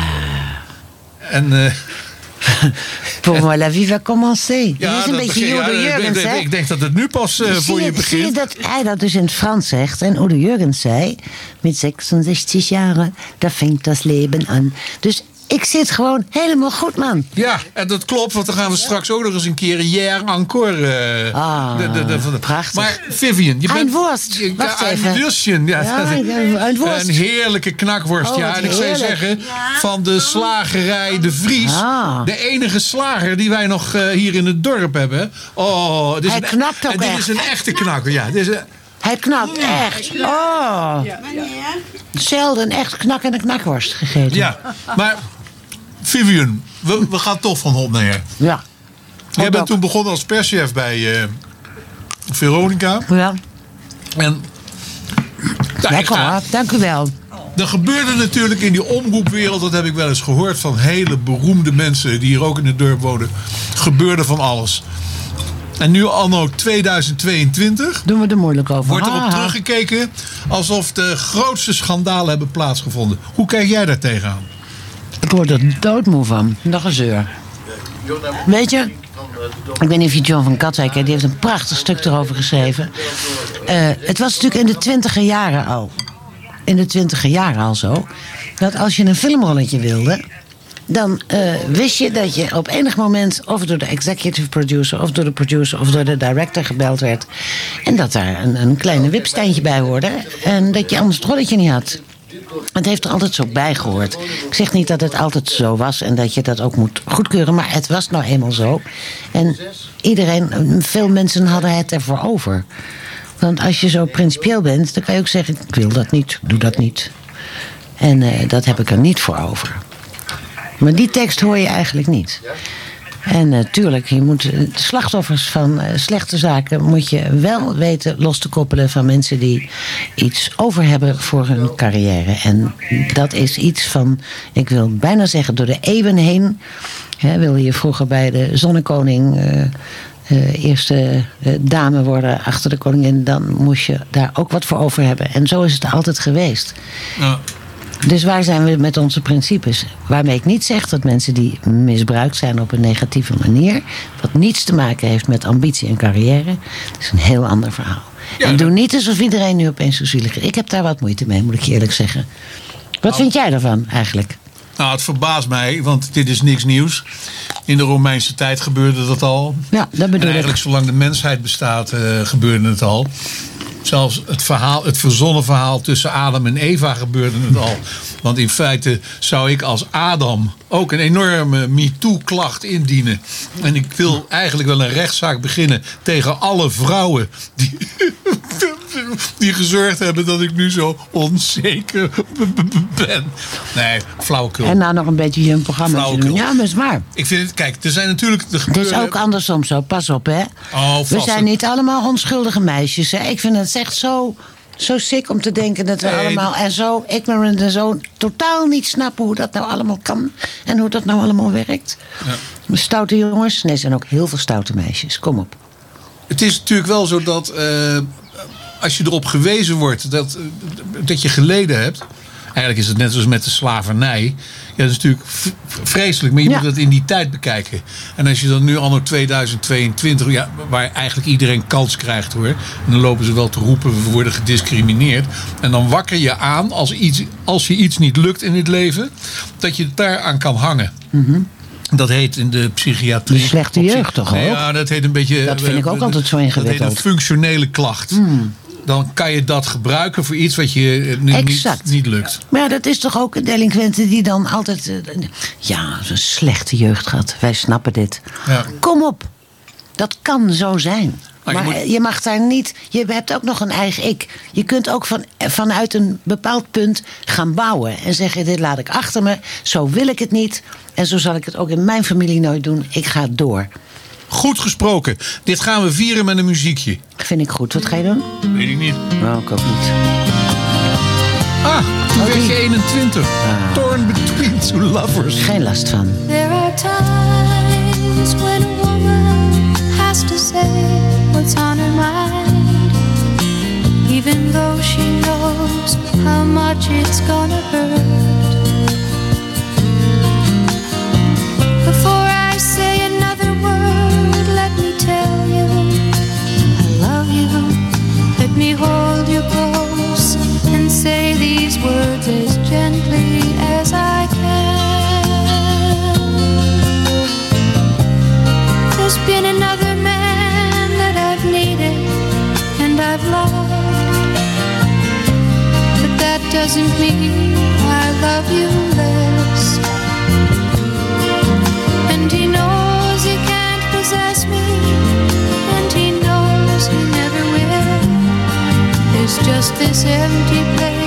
En... eh, [LAUGHS] Pour moi, la vie va commencer. Ja, dat is een dat beetje ja, Udo Jurgens, hè? ik denk dat het nu pas eh, voor je je, zie je begint. dat hij dat dus in het Frans zegt en Udo Jurgens zei... met 66 jaren, daar fängt das Leben an. Dus ik zit gewoon helemaal goed, man. Ja, en dat klopt, want dan gaan we straks ook nog eens een keer een jaar encore. eh, Ah, de- de- de- van de- prachtig. Maar Vivian, je bent... Een worst. je- Wacht ja, even. Een worstje. Ja, Ja, [LAUGHS] een- een worst. Een heerlijke knakworst. Oh, ja, en ik zou zeggen, van de slagerij De Vries. Ah. De enige slager die wij nog eh, hier in het dorp hebben. Oh, dit is Hij een, knapt ook en dit echt. is een echte knakker. Ja, dit is een, Hij knakt echt. Oh. Zelden echt knakkende knakworst gegeten. ja, maar Vivian, we, we gaan toch van hop naar her. Ja. Jij bent toen begonnen als perschef bij eh, Veronica. Ja. En Lekker, hoor. dank u wel. Er gebeurde natuurlijk in die omroepwereld, dat heb ik wel eens gehoord van hele beroemde mensen die hier ook in het dorp wonen, gebeurde van alles. En nu anno 2022 Doen we er moeilijk over. wordt erop teruggekeken alsof de grootste schandalen hebben plaatsgevonden. Hoe kijk jij daar tegenaan? Ik word er doodmoe van. Nog een zeur. Weet je, ik weet niet of je John van Katwijk die heeft een prachtig stuk erover geschreven. Eh, het was natuurlijk in de twintiger jaren al. In de twintiger jaren al zo. Dat als je een filmrolletje wilde. Dan eh, wist je dat je op enig moment of door de executive producer, of door de producer, of door de director gebeld werd. En dat daar een, een kleine wipsteintje bij hoorde. En dat je anders het rolletje niet had. Het heeft er altijd zo bij gehoord. Ik zeg niet dat het altijd zo was en dat je dat ook moet goedkeuren, maar het was nou eenmaal zo. En iedereen, veel mensen hadden het ervoor over. Want als je zo principieel bent, dan kan je ook zeggen: ik wil dat niet, doe dat niet. En eh, dat heb ik er niet voor over. Maar die tekst hoor je eigenlijk niet. En natuurlijk, je moet eh, de slachtoffers van eh, slechte zaken moet je wel weten los te koppelen van mensen die iets over hebben voor hun carrière. En dat is iets van, ik wil bijna zeggen, door de eeuwen heen. Hè, wil je vroeger bij de zonnekoning eh, eh, eerste eh, dame worden achter de koningin, dan moest je daar ook wat voor over hebben. En zo is het altijd geweest. Ja. Dus waar zijn we met onze principes? Waarmee ik niet zeg dat mensen die misbruikt zijn op een negatieve manier, wat niets te maken heeft met ambitie en carrière, dat is een heel ander verhaal. en doe niet alsof iedereen nu opeens zo zielig is. Ik heb daar wat moeite mee, moet ik eerlijk zeggen. Wat vind jij daarvan eigenlijk? Nou, het verbaast mij, want dit is niks nieuws. In de Romeinse tijd gebeurde dat al. Ja, dat En bedoel ik. eigenlijk zolang de mensheid bestaat, eh, gebeurde het al. Zelfs het, verhaal, het verzonnen verhaal tussen Adam en Eva gebeurde het al. Want in feite zou ik als Adam ook een enorme MeToo-klacht indienen. En ik wil eigenlijk wel een rechtszaak beginnen tegen alle vrouwen die, die gezorgd hebben dat ik nu zo onzeker ben. Nee, flauwekul. En nou nog een beetje je programma te Flauwekul. doen. Ja, maar is waar. Ik vind het, kijk, er zijn natuurlijk de Het is ook andersom zo, pas op hè. Oh, We zijn niet allemaal onschuldige meisjes. Hè? Ik vind het echt zo, zo sick om te denken dat we Nee, allemaal... en zo ignorant en zo totaal niet snappen hoe dat nou allemaal kan. En hoe dat nou allemaal werkt. Ja. Stoute jongens. Nee, er zijn ook heel veel stoute meisjes. Kom op. Het is natuurlijk wel zo dat eh, als je erop gewezen wordt dat, eh, dat je geleden hebt. Eigenlijk is het net zoals met de slavernij. Ja, dat is natuurlijk vreselijk, maar je moet dat in die tijd bekijken. En als je dan nu anno 2022, ja, waar eigenlijk iedereen kans krijgt hoor. En dan lopen ze wel te roepen, we worden gediscrimineerd. En dan wakker je aan als, iets, als je iets niet lukt in het leven, dat je daaraan kan hangen. Dat heet in de psychiatrie. De slechte jeugd toch Nee, ook? Ja, dat heet een beetje. Dat vind ik ook eh, altijd zo Dat heet ingewikkeld. een functionele klacht. Dan kan je dat gebruiken voor iets wat je eh, nu niet, Exact. niet lukt. Maar ja, dat is toch ook een delinquenten die dan altijd... eh, ja, zo'n slechte jeugd gehad. Wij snappen dit. Ja. Kom op. Dat kan zo zijn. Maar je Maar moet- je mag daar niet... Je hebt ook nog een eigen ik. Je kunt ook van, vanuit een bepaald punt gaan bouwen. En zeggen, dit laat ik achter me. Zo wil ik het niet. En zo zal ik het ook in mijn familie nooit doen. Ik ga door. Goed gesproken. Dit gaan we vieren met een muziekje. Vind ik goed. Wat ga je doen? Weet ik niet. Nou, ik ook niet. Ah, toen werd je die. 21. Torn between two lovers. Geen last van. There are times when a woman has to say what's on her mind, even though she knows how much it's gonna hurt. Doesn't mean I love you less. And he knows he can't possess me, and he knows he never will. There's just this empty place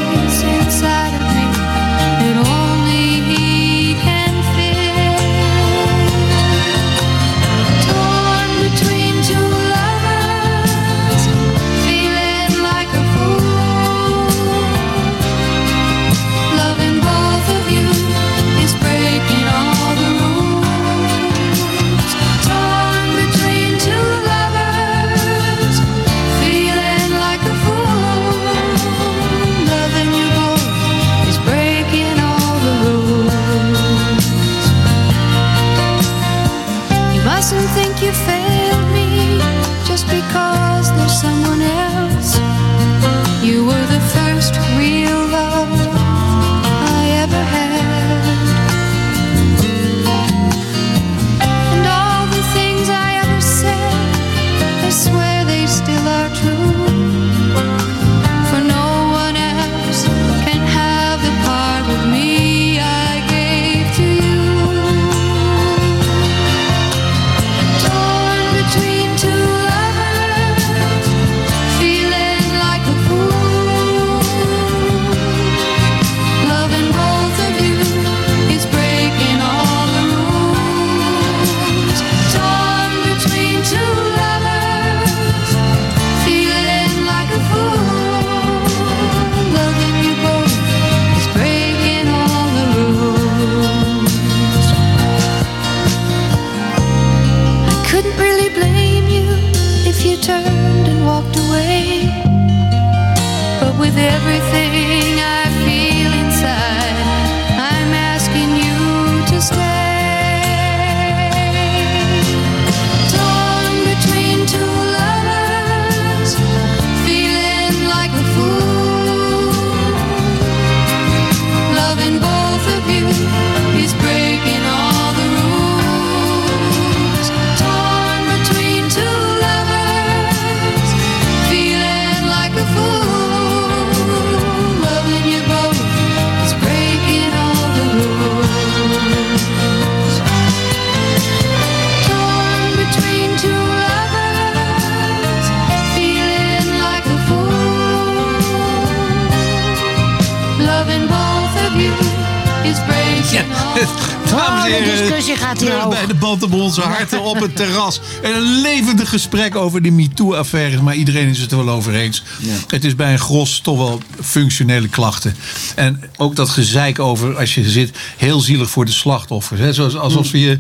het terras. En een levendig gesprek over de MeToo-affaires. Maar iedereen is het er wel over eens. Het is bij een gros toch wel functionele klachten. En ook dat gezeik over, als je zit, heel zielig voor de slachtoffers. Hè? Zoals, alsof Mm. je...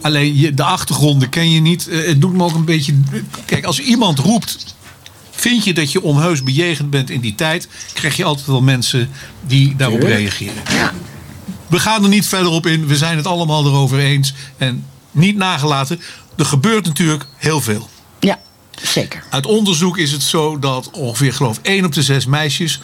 Alleen je, de achtergronden ken je niet. Eh, Het doet me ook een beetje... Kijk, als iemand roept Vind je dat je onheus bejegend bent in die tijd, krijg je altijd wel mensen die daarop reageren. We gaan er niet verder op in. We zijn het allemaal erover eens. En niet nagelaten. Er gebeurt natuurlijk heel veel. Ja, zeker. Uit onderzoek is het zo dat ongeveer geloof 1 op de 6 meisjes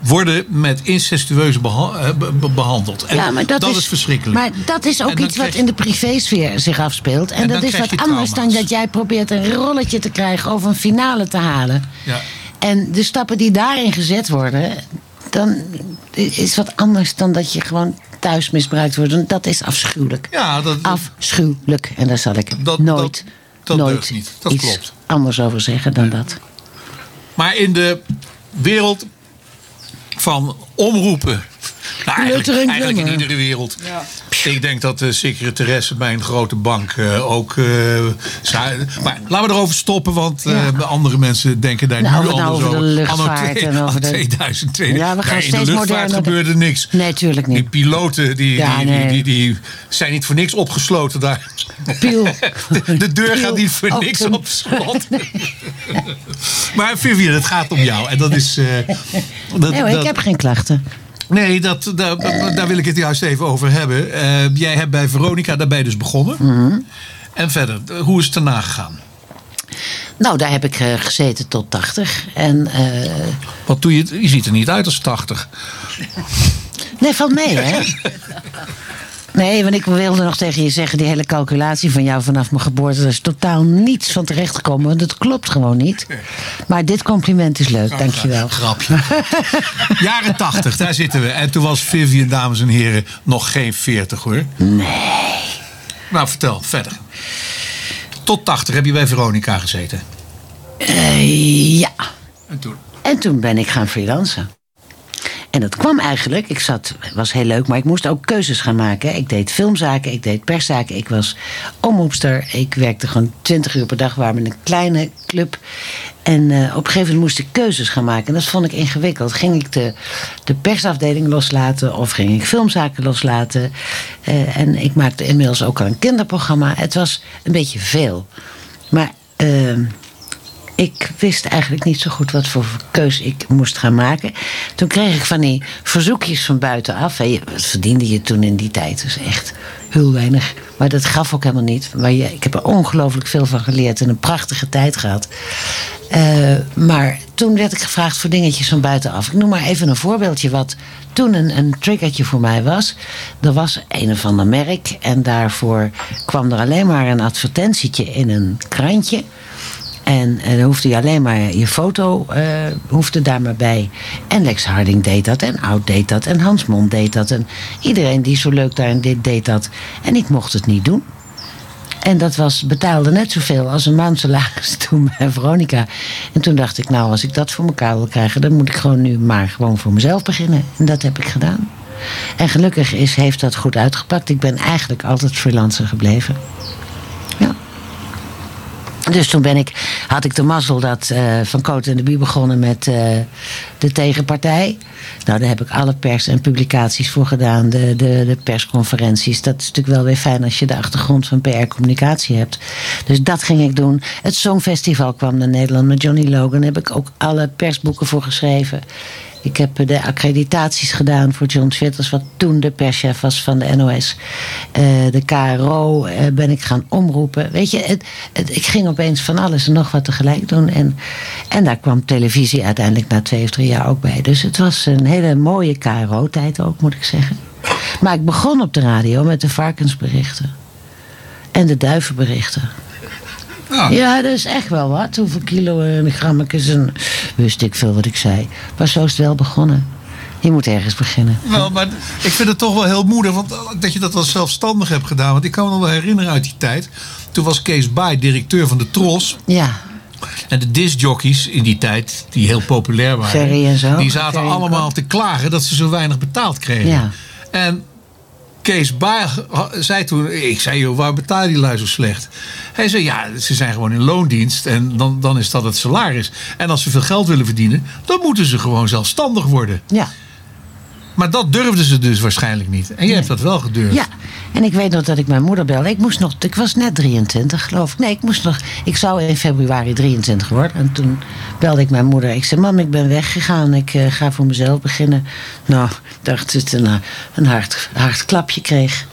worden met incestueuze beha- eh, be- be- behandeld. En ja, maar dat, is, verschrikkelijk. Maar dat is ook iets wat in de privésfeer zich afspeelt. En, En dat is wat anders dan dat jij probeert een rolletje te krijgen of een finale te halen. Ja. En de stappen die daarin gezet worden, dan is wat anders dan dat je gewoon thuis misbruikt wordt. En dat is afschuwelijk. Ja, dat, Afschuwelijk. En daar zal ik nooit, dat nooit niet. Dat iets klopt. anders over zeggen dan dat. Maar in de wereld van omroepen. Nou, eigenlijk, eigenlijk in iedere wereld. Ik denk dat de secretaresse bij een grote bank eh, ook. eh, maar laten we erover stoppen, want eh, andere mensen denken daar Nou, nu nou anders over de luchtvaart twee- en over de- 2020. Ja, we gaan in de steeds luchtvaart moderner- gebeurde niks. Nee, tuurlijk niet. Die piloten die, Ja, die, nee. die, die, die zijn niet voor niks opgesloten daar. Piel. [LAUGHS] De, de deur gaat niet voor niks open. op slot. [LAUGHS] maar Vivian, het gaat om jou. En dat is. dat, Nee hoor, ik heb geen klachten. Nee, dat, daar, daar wil ik het juist even over hebben. Eh, jij hebt bij Veronica daarbij dus begonnen. Mhm. En verder, hoe is het daarna gegaan? Nou, daar heb ik eh, gezeten tot 80. En, eh, Wat doe je? Je ziet er niet uit als 80. nee, valt mee, hè? [LAUGHS] Nee, want ik wilde nog tegen je zeggen... die hele calculatie van jou vanaf mijn geboorte... daar is totaal niets van terechtgekomen. want Dat klopt gewoon niet. Maar dit compliment is leuk, dankjewel. Grapje. [LAUGHS] Jaren 80, daar zitten we. En toen was Vivian, dames en heren, nog geen 40 hoor. Nee. Nou, vertel verder. Tot 80 heb je bij Veronica gezeten. Eh, ja. En toen? En toen ben ik gaan freelancen. En dat kwam eigenlijk, ik zat, was heel leuk, maar ik moest ook keuzes gaan maken. Ik deed filmzaken, ik deed perszaken, ik was omroepster. Ik werkte gewoon 20 uur per dag, waar met een kleine club. En eh, op een gegeven moment moest ik keuzes gaan maken. En dat vond ik ingewikkeld. Ging ik de, de persafdeling loslaten of ging ik filmzaken loslaten? Eh, en ik maakte inmiddels ook al een kinderprogramma. Het was een beetje veel. Maar ehm, ik wist eigenlijk niet zo goed wat voor keus ik moest gaan maken. Toen kreeg ik van die verzoekjes van buitenaf. Wat verdiende je toen in die tijd? Dus echt heel weinig. Maar dat gaf ook helemaal niet. Maar ik heb er ongelooflijk veel van geleerd en een prachtige tijd gehad. Eh, maar toen werd ik gevraagd voor dingetjes van buitenaf. Ik noem maar even een voorbeeldje wat toen een, een triggertje voor mij was. Er was een of ander merk en daarvoor kwam er alleen maar een advertentietje in een krantje. En eh, dan hoefde je alleen maar je foto eh, hoefde daar maar bij. En Lex Harding deed dat. En Oud deed dat. En Hans Mond deed dat. En iedereen die zo leuk daarin deed, deed dat. En ik mocht het niet doen. En dat was, betaalde net zoveel als een maandsalaris [LAUGHS] toen bij Veronica. En toen dacht ik, nou, als ik dat voor elkaar wil krijgen... dan moet ik gewoon nu maar gewoon voor mezelf beginnen. En dat heb ik gedaan. En gelukkig is, heeft dat goed uitgepakt. Ik ben eigenlijk altijd freelancer gebleven. Dus toen ben ik, had ik de mazzel dat eh, Van Coot en de Bie begonnen met eh, de tegenpartij. Nou, daar heb ik alle pers en publicaties voor gedaan. De, de, de persconferenties. Dat is natuurlijk wel weer fijn als je de achtergrond van PR-communicatie hebt. Dus dat ging ik doen. Het Songfestival kwam naar Nederland met Johnny Logan. Daar heb ik ook alle persboeken voor geschreven. Ik heb de accreditaties gedaan voor John Twitters, wat toen de perschef was van de NOS. Eh, de KRO eh, ben ik gaan omroepen. Weet je, ik ging opeens van alles en nog wat tegelijk doen. En, en daar kwam televisie uiteindelijk na twee of drie jaar ook bij. Dus het was een hele mooie KRO-tijd ook, moet ik zeggen. Maar ik begon op de radio met de varkensberichten. En de duivenberichten. Ja, dat is echt wel wat. Hoeveel kilo en grammetjes en wist ik veel wat ik zei. Maar zo is het wel begonnen. Je moet ergens beginnen. Wel, maar ik vind het toch wel heel moedig want, dat je dat wel zelfstandig hebt gedaan. Want ik kan me nog wel herinneren uit die tijd. Toen was Kees Baai directeur van de Tros. Ja. En de discjockeys in die tijd, die heel populair waren. Ferry en zo. Die zaten Ferry allemaal te klagen dat ze zo weinig betaald kregen. Ja. En Kees Baai zei toen, ik zei joh, waar betaal die lui zo slecht? Hij zei ja, ze zijn gewoon in loondienst en dan, dan is dat het salaris. En als ze veel geld willen verdienen, dan moeten ze gewoon zelfstandig worden. Ja. Maar dat durfden ze dus waarschijnlijk niet. En jij hebt dat wel gedurfd. Ja, en ik weet nog dat ik mijn moeder belde. Ik moest nog, ik was net 23 geloof ik. Nee, ik moest nog, ik zou in februari 23 worden. En toen belde ik mijn moeder. Ik zei, mam, ik ben weggegaan. Ik eh, ga voor mezelf beginnen. Nou, ik dacht dat het een, eh, een hard, hard klapje kreeg.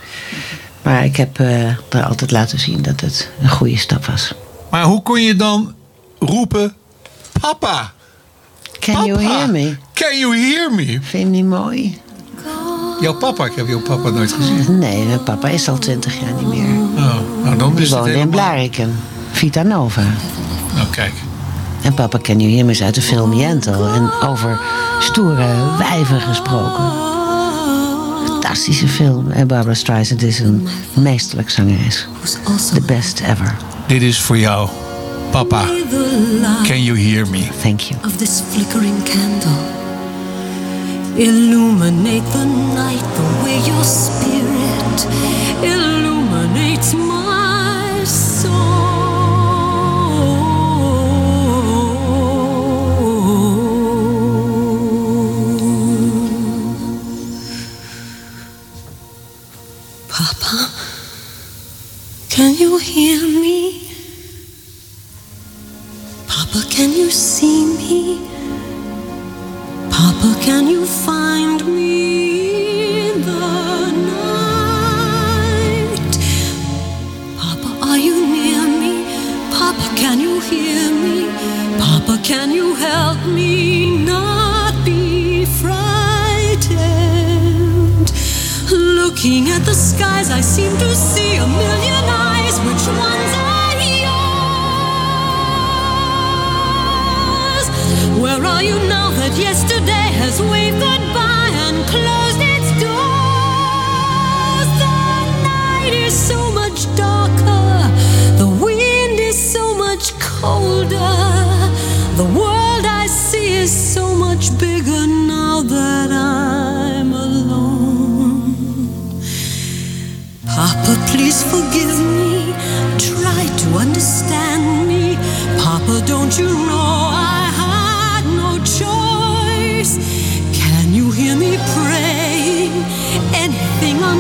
Maar ik heb eh daar altijd laten zien dat het een goede stap was. Maar hoe kon je dan roepen... Papa! Can you hear me? Can you hear me? Vind je niet mooi? Jouw papa? Ik heb jouw papa nooit gezien. Nee, mijn papa is al 20 jaar niet meer. Oh, nou dan Die is in. Blarikum. Vita Nova. Nou, kijk. En papa Can You Hear Me is uit de film Jentel. En over stoere wijven gesproken. Fantastische film. En Barbara Streisand is een meesterlijk zangeres. The best ever. Dit is voor jou. Papa, can you hear me? Thank you. of this flickering candle. Illuminate the night the way your spirit illuminates my soul. Papa, can you hear me? See me? Papa, can you find me in the night? Papa, are you near me? Papa, can you hear me? Papa, can you help me not be frightened? Looking at the skies, I seem to see a million that yesterday has waved goodbye and closed its doors? The night is so much darker, the wind is so much colder. The world I see is so much bigger now that I'm alone. Papa, please forgive me. Try to understand me. Papa, don't you know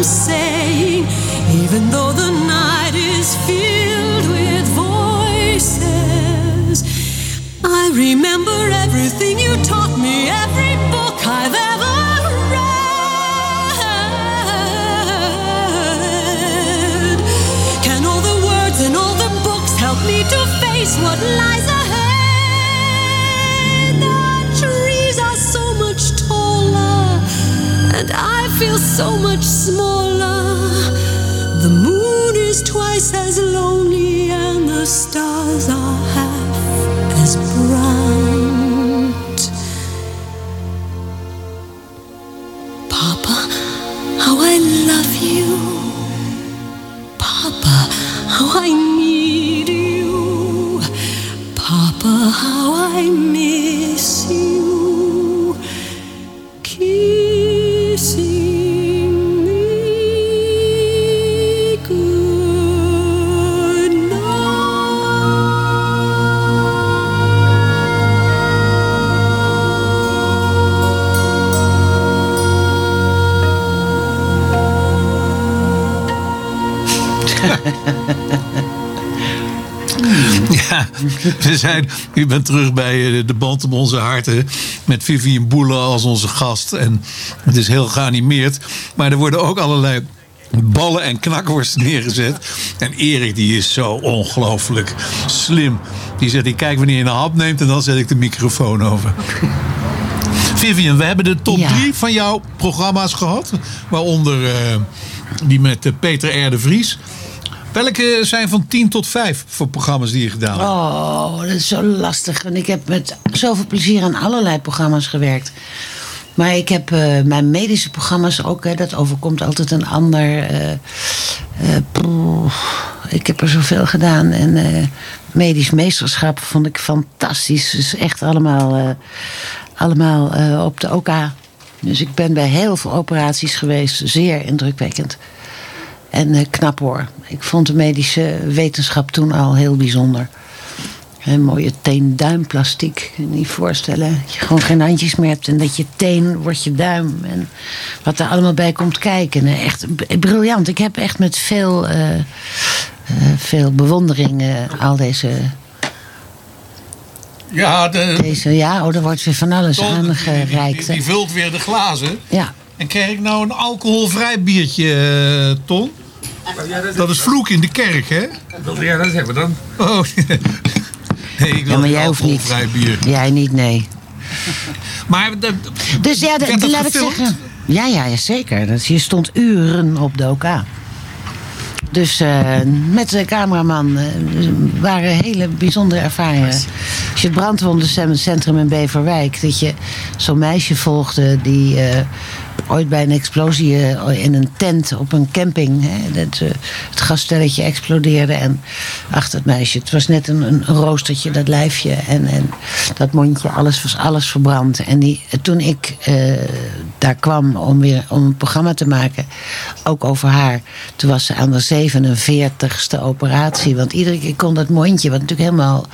Saying, even though the night is filled with voices. I remember everything you taught me, every book I've ever read. Can all the words and all the books help me to face what lies and I feel so much smaller. The moon is twice as lonely, and the stars are half as bright. Papa, how I love you. Papa, how I [LAUGHS] we zijn, u bent terug bij eh, de band om onze harten. Met Vivian Boele als onze gast. En het is heel geanimeerd. Maar er worden ook allerlei ballen en knakworsten [LAUGHS] neergezet. En Erik die is zo ongelooflijk slim. Die zegt, ik kijk wanneer je een hap neemt en dan zet ik de microfoon over. [LAUGHS] Vivian, we hebben de top Ja. drie van jouw programma's gehad. Waaronder eh, die met eh, Peter R. de Vries. Welke zijn van 10 tot 5 voor programma's die je gedaan hebt? Oh, dat is zo lastig. Want ik heb met zoveel plezier aan allerlei programma's gewerkt. Maar ik heb eh, mijn medische programma's ook, hè, dat overkomt altijd een ander. eh, eh, ik heb er zoveel gedaan. En medisch meesterschap vond ik fantastisch. Dus echt allemaal, allemaal op de OK. Dus ik ben bij heel veel operaties geweest. Zeer indrukwekkend. En eh, knap hoor. Ik vond de medische wetenschap toen al heel bijzonder. Een mooie teen-duimplastiek. Kun je niet voorstellen. Dat je gewoon geen handjes meer hebt. En dat je teen wordt je duim. En wat er allemaal bij komt kijken. Echt briljant. Ik heb echt met veel, eh, eh, veel bewondering al deze... Ja, de, deze... Ja, oh, er wordt weer van alles Ton, die, aangereikt. die vult weer de glazen. Ja. En krijg ik nou een alcoholvrij biertje, eh, Ton? Dat is vloek in de kerk, hè? Ja, dat hebben we dan. Oh, [LAUGHS] nee, ik wil Ja, maar jij hoeft niet. alcoholvrij bier. Jij niet, nee. Maar dat, Dus ja, dat laat ik zeggen. Ja, ja, ja zeker. Dat, je stond uren op de OK. Dus eh, met de cameraman eh, waren hele bijzondere ervaringen. Als je het brandwondencentrum in Beverwijk... dat je zo'n meisje volgde die eh, ooit bij een explosie eh, in een tent op een camping... Hè, dat, eh, het gasstelletje explodeerde en achter het meisje... het was net een, een roostertje, dat lijfje en, en dat mondje, alles was alles verbrand. En die, toen ik eh, daar kwam om weer om een programma te maken, ook over haar... toen was ze aan de 47ste operatie. Want iedere keer kon dat mondje, wat natuurlijk helemaal,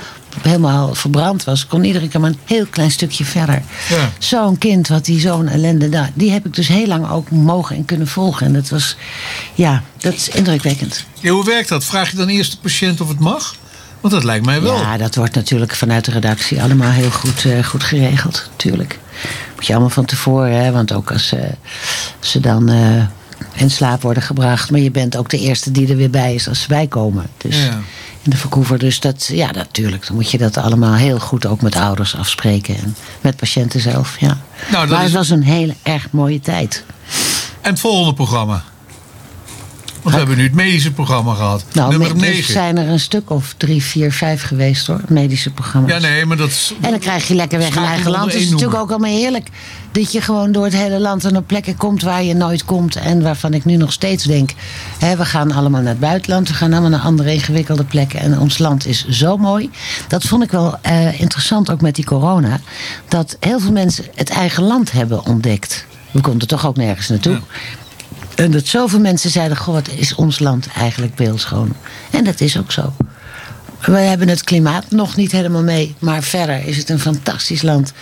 helemaal verbrand was... kon iedere keer maar een heel klein stukje verder. Ja. Zo'n kind wat die zo'n ellende... Nou, die heb ik dus heel lang ook mogen en kunnen volgen. En dat was, ja, dat is indrukwekkend. Ja, hoe werkt dat? Vraag je dan eerst de patiënt of het mag? Want dat lijkt mij wel. Ja, dat wordt natuurlijk vanuit de redactie allemaal heel goed, eh, goed geregeld, natuurlijk. Moet je allemaal van tevoren, hè, want ook als eh, ze dan eh, in slaap worden gebracht... maar je bent ook de eerste die er weer bij is als ze bijkomen. Dus Ja. In de verkoever. Dus dat, ja, natuurlijk. Dan moet je dat allemaal heel goed ook met ouders afspreken. En met patiënten zelf, ja. Nou, dat maar het was een hele erg mooie tijd. En het volgende programma? Want we hebben nu het medische programma gehad. Nou, Nummer me- er 9. zijn er een stuk of drie, vier, vijf geweest hoor. Medische programma's. Ja, nee, maar dat is... En dan krijg je lekker weg in eigen land. Het is natuurlijk ook allemaal heerlijk. Dat je gewoon door het hele land en op plekken komt waar je nooit komt. En waarvan ik nu nog steeds denk. Hè, we gaan allemaal naar het buitenland. We gaan allemaal naar andere ingewikkelde plekken. En ons land is zo mooi. Dat vond ik wel eh, interessant ook met die corona. Dat heel veel mensen het eigen land hebben ontdekt. We konden toch ook nergens naartoe. En dat zoveel mensen zeiden: Goh, wat is ons land eigenlijk beeldschoon? En dat is ook zo. We hebben het klimaat nog niet helemaal mee. Maar verder is het een fantastisch land.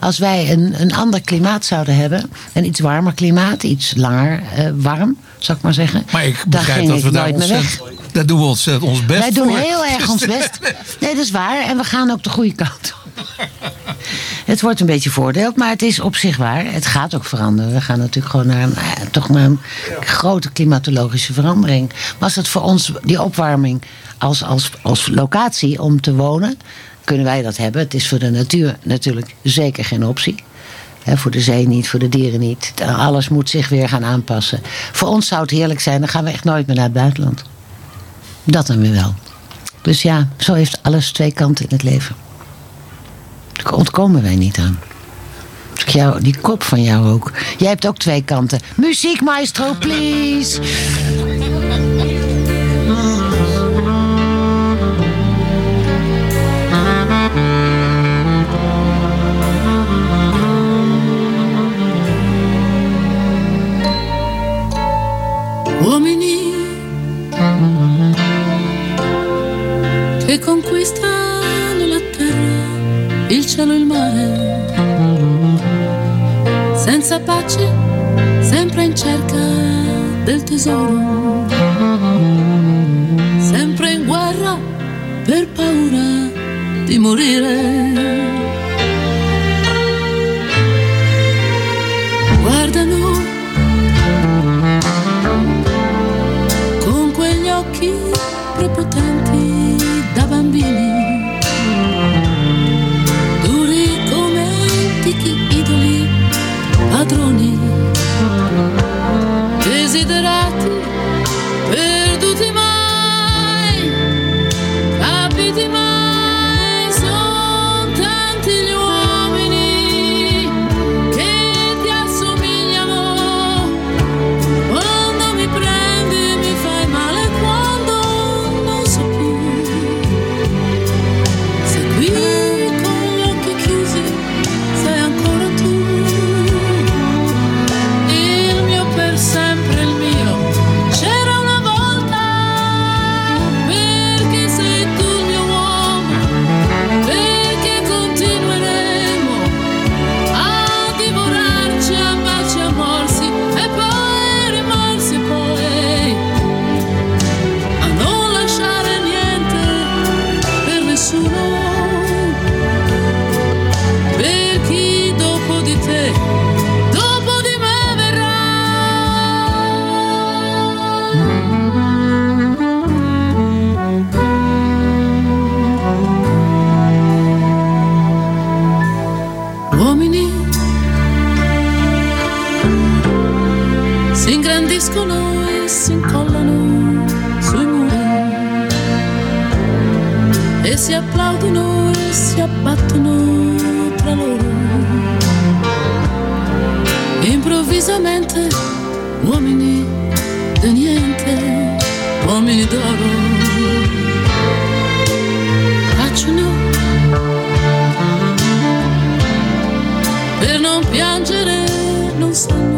Als wij een, een ander klimaat zouden hebben. Een iets warmer klimaat. Iets langer eh, warm, zou ik maar zeggen. Maar ik begrijp dat we daar ontzettend... Daar doen we ontzettend ons best Wij doen voor. heel erg ons [LAUGHS] best. Nee, dat is waar. En we gaan ook de goede kant op. Het wordt een beetje voordeeld, maar het is op zich waar. Het gaat ook veranderen. We gaan natuurlijk gewoon naar een, eh, toch naar een grote klimatologische verandering. Was het voor ons, die opwarming als, als, als locatie om te wonen, kunnen wij dat hebben. Het is voor de natuur natuurlijk zeker geen optie. Voor de zee niet, voor de dieren niet. Alles moet zich weer gaan aanpassen. Voor ons zou het heerlijk zijn, dan gaan we echt nooit meer naar het buitenland. Dat dan weer wel. Dus ja, zo heeft alles twee kanten in het leven. Ontkomen wij niet aan. Jou, die kop van jou ook. Jij hebt ook twee kanten. Muziek, maestro, please. Uomini che terra, il cielo e il mare, senza pace, sempre in cerca del tesoro, sempre in guerra per paura di morire. that I si applaudono e si abbattono tra loro. Improvvisamente uomini di niente, uomini d'oro, tacciono per non piangere, non sanno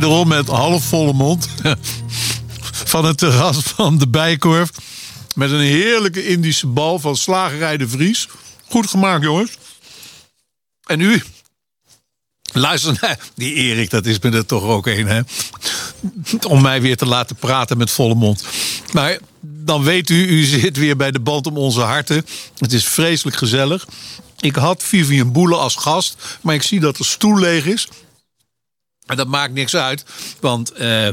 wederom met halfvolle mond. [LAUGHS] Van het terras van de Bijkorf. Met een heerlijke Indische bal van Slagerij de Vries. Goed gemaakt, jongens. En u, luister naar die Erik, dat is me er toch ook een, hè? Om mij weer te laten praten met volle mond. Maar dan weet u, u zit weer bij de band om onze harten. Het is vreselijk gezellig. Ik had Vivian Boele als gast, maar ik zie dat de stoel leeg is. En dat maakt niks uit, want eh,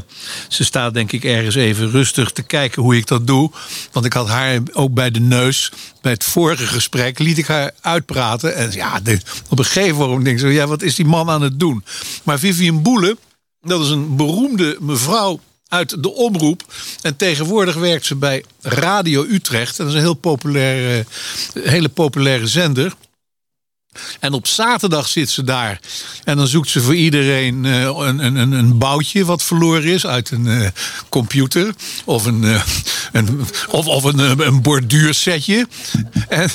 ze staat denk ik ergens even rustig te kijken hoe ik dat doe. Want ik had haar ook bij de neus. Bij het vorige gesprek liet ik haar uitpraten. En ja, op een gegeven moment denk ik zo, ja, wat is die man aan het doen? Maar Vivian Boele, dat is een beroemde mevrouw uit de omroep. En tegenwoordig werkt ze bij Radio Utrecht. Dat is een heel populaire, hele populaire zender. En op zaterdag zit ze daar. En dan zoekt ze voor iedereen eh, een, een, een, boutje wat verloren is uit een eh, computer. Of een, eh, een, of, of een, een borduursetje. En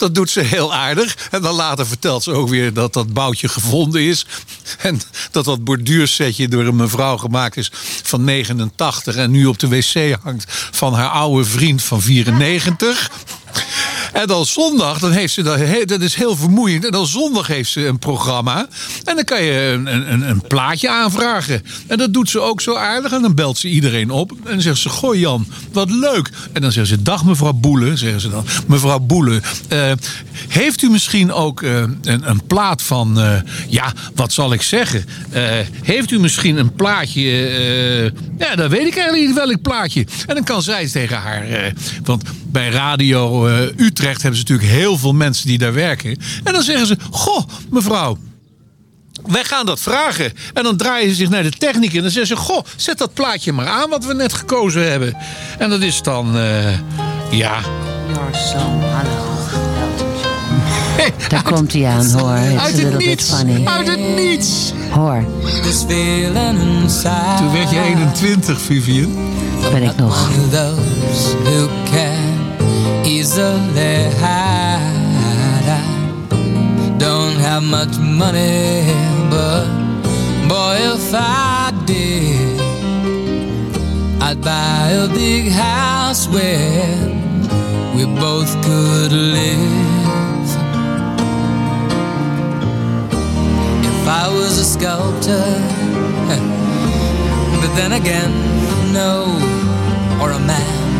dat doet ze heel aardig. En dan later vertelt ze ook weer dat dat boutje gevonden is. En dat dat borduursetje door een mevrouw gemaakt is van 89. En nu op de wc hangt van haar oude vriend van 94. En dan zondag, dan heeft ze dat, is heel vermoeiend. En dan zondag heeft ze een programma. En dan kan je een, een, een- plaatje aanvragen. En dat doet ze ook zo aardig. En dan belt ze iedereen op. En dan zegt ze: Goh, Jan, wat leuk. En dan zegt ze: Dag, mevrouw Boele. Zeggen ze dan: Mevrouw Boele, eh, heeft u misschien ook eh, een, een plaat van. eh, ja, wat zal ik zeggen? Heeft u misschien een plaatje. ja, dat weet ik eigenlijk niet welk plaatje. En dan kan zij tegen haar. want bij Radio eh, Utrecht hebben ze natuurlijk heel veel mensen die daar werken. En dan zeggen ze: Goh, mevrouw. Wij gaan dat vragen. En dan draaien ze zich naar de techniek en dan zeggen ze: Goh, zet dat plaatje maar aan wat we net gekozen hebben. En dat is dan, eh, ja. Your song, hallo. [LAUGHS] Daar komt hij aan, hoor. It's a Uit little het niets. funny. Uit het niets. Hoor. Toen werd je 21, Vivian. ben ik nog. Easily hide. I don't have much money, but boy, if I did, I'd buy a big house where we both could live. If I was a sculptor, [LAUGHS] but then again, no, or a man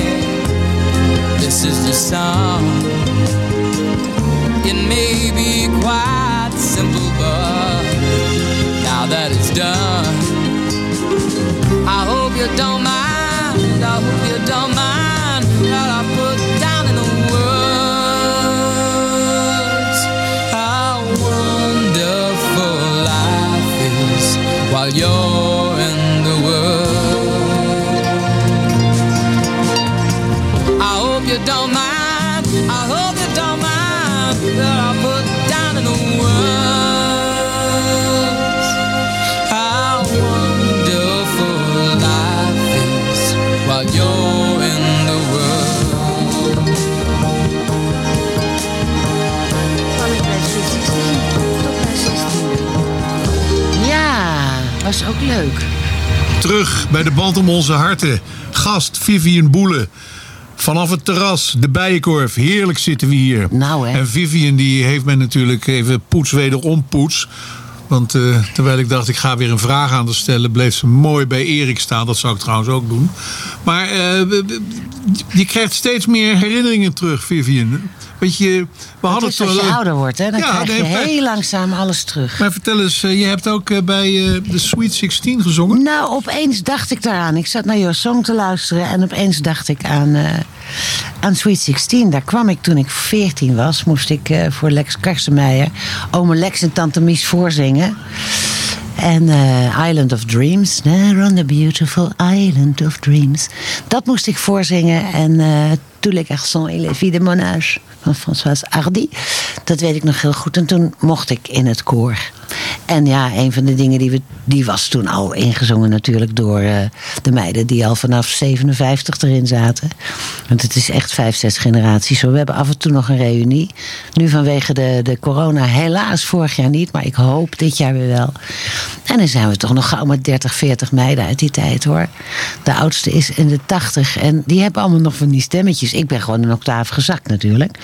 this is the song. It may be quite simple, but now that it's done, I hope you don't mind. I hope you don't mind was ook leuk. Terug bij de band om onze harten. Gast Vivian Boele. Vanaf het terras, de Bijenkorf. Heerlijk zitten we hier. Nou hè. En Vivian die heeft mij natuurlijk even poets wederom poets. Want eh, terwijl ik dacht ik ga weer een vraag aan te stellen... bleef ze mooi bij Erik staan. Dat zou ik trouwens ook doen. Maar eh, we- we- je krijgt steeds meer herinneringen terug, Vivian. Weet je, we Dat hadden als je toch- ouder wordt, hè? dan Ja, krijg je nee, heel langzaam alles terug. Maar vertel eens, eh, je hebt ook eh, bij eh, de Sweet 16 gezongen? Nou, opeens dacht ik daaraan. Ik zat naar jouw song te luisteren en opeens dacht ik aan, eh, aan Sweet 16. Daar kwam ik toen ik 14 was. Moest ik eh, voor Lex Karsemeijer, ome Lex en tante Mies voorzingen. En eh, Island of Dreams. There on the beautiful Island of Dreams. Dat moest ik voorzingen. En eh Tous les garçons et les filles de mon âge van Françoise Hardy. Dat weet ik nog heel goed. En toen mocht ik in het koor. En ja, een van de dingen die we. Die was toen al ingezongen natuurlijk door eh, de meiden die al vanaf 57 erin zaten. Want het is echt vijf, zes generaties. Zo. We hebben af en toe nog een reunie. Nu vanwege de, de corona helaas vorig jaar niet. Maar ik hoop dit jaar weer wel. En dan zijn we toch nog gauw met 30, 40 meiden uit die tijd hoor. De oudste is in de 80. En die hebben allemaal nog van die stemmetjes. Ik ben gewoon een octaaf gezakt natuurlijk.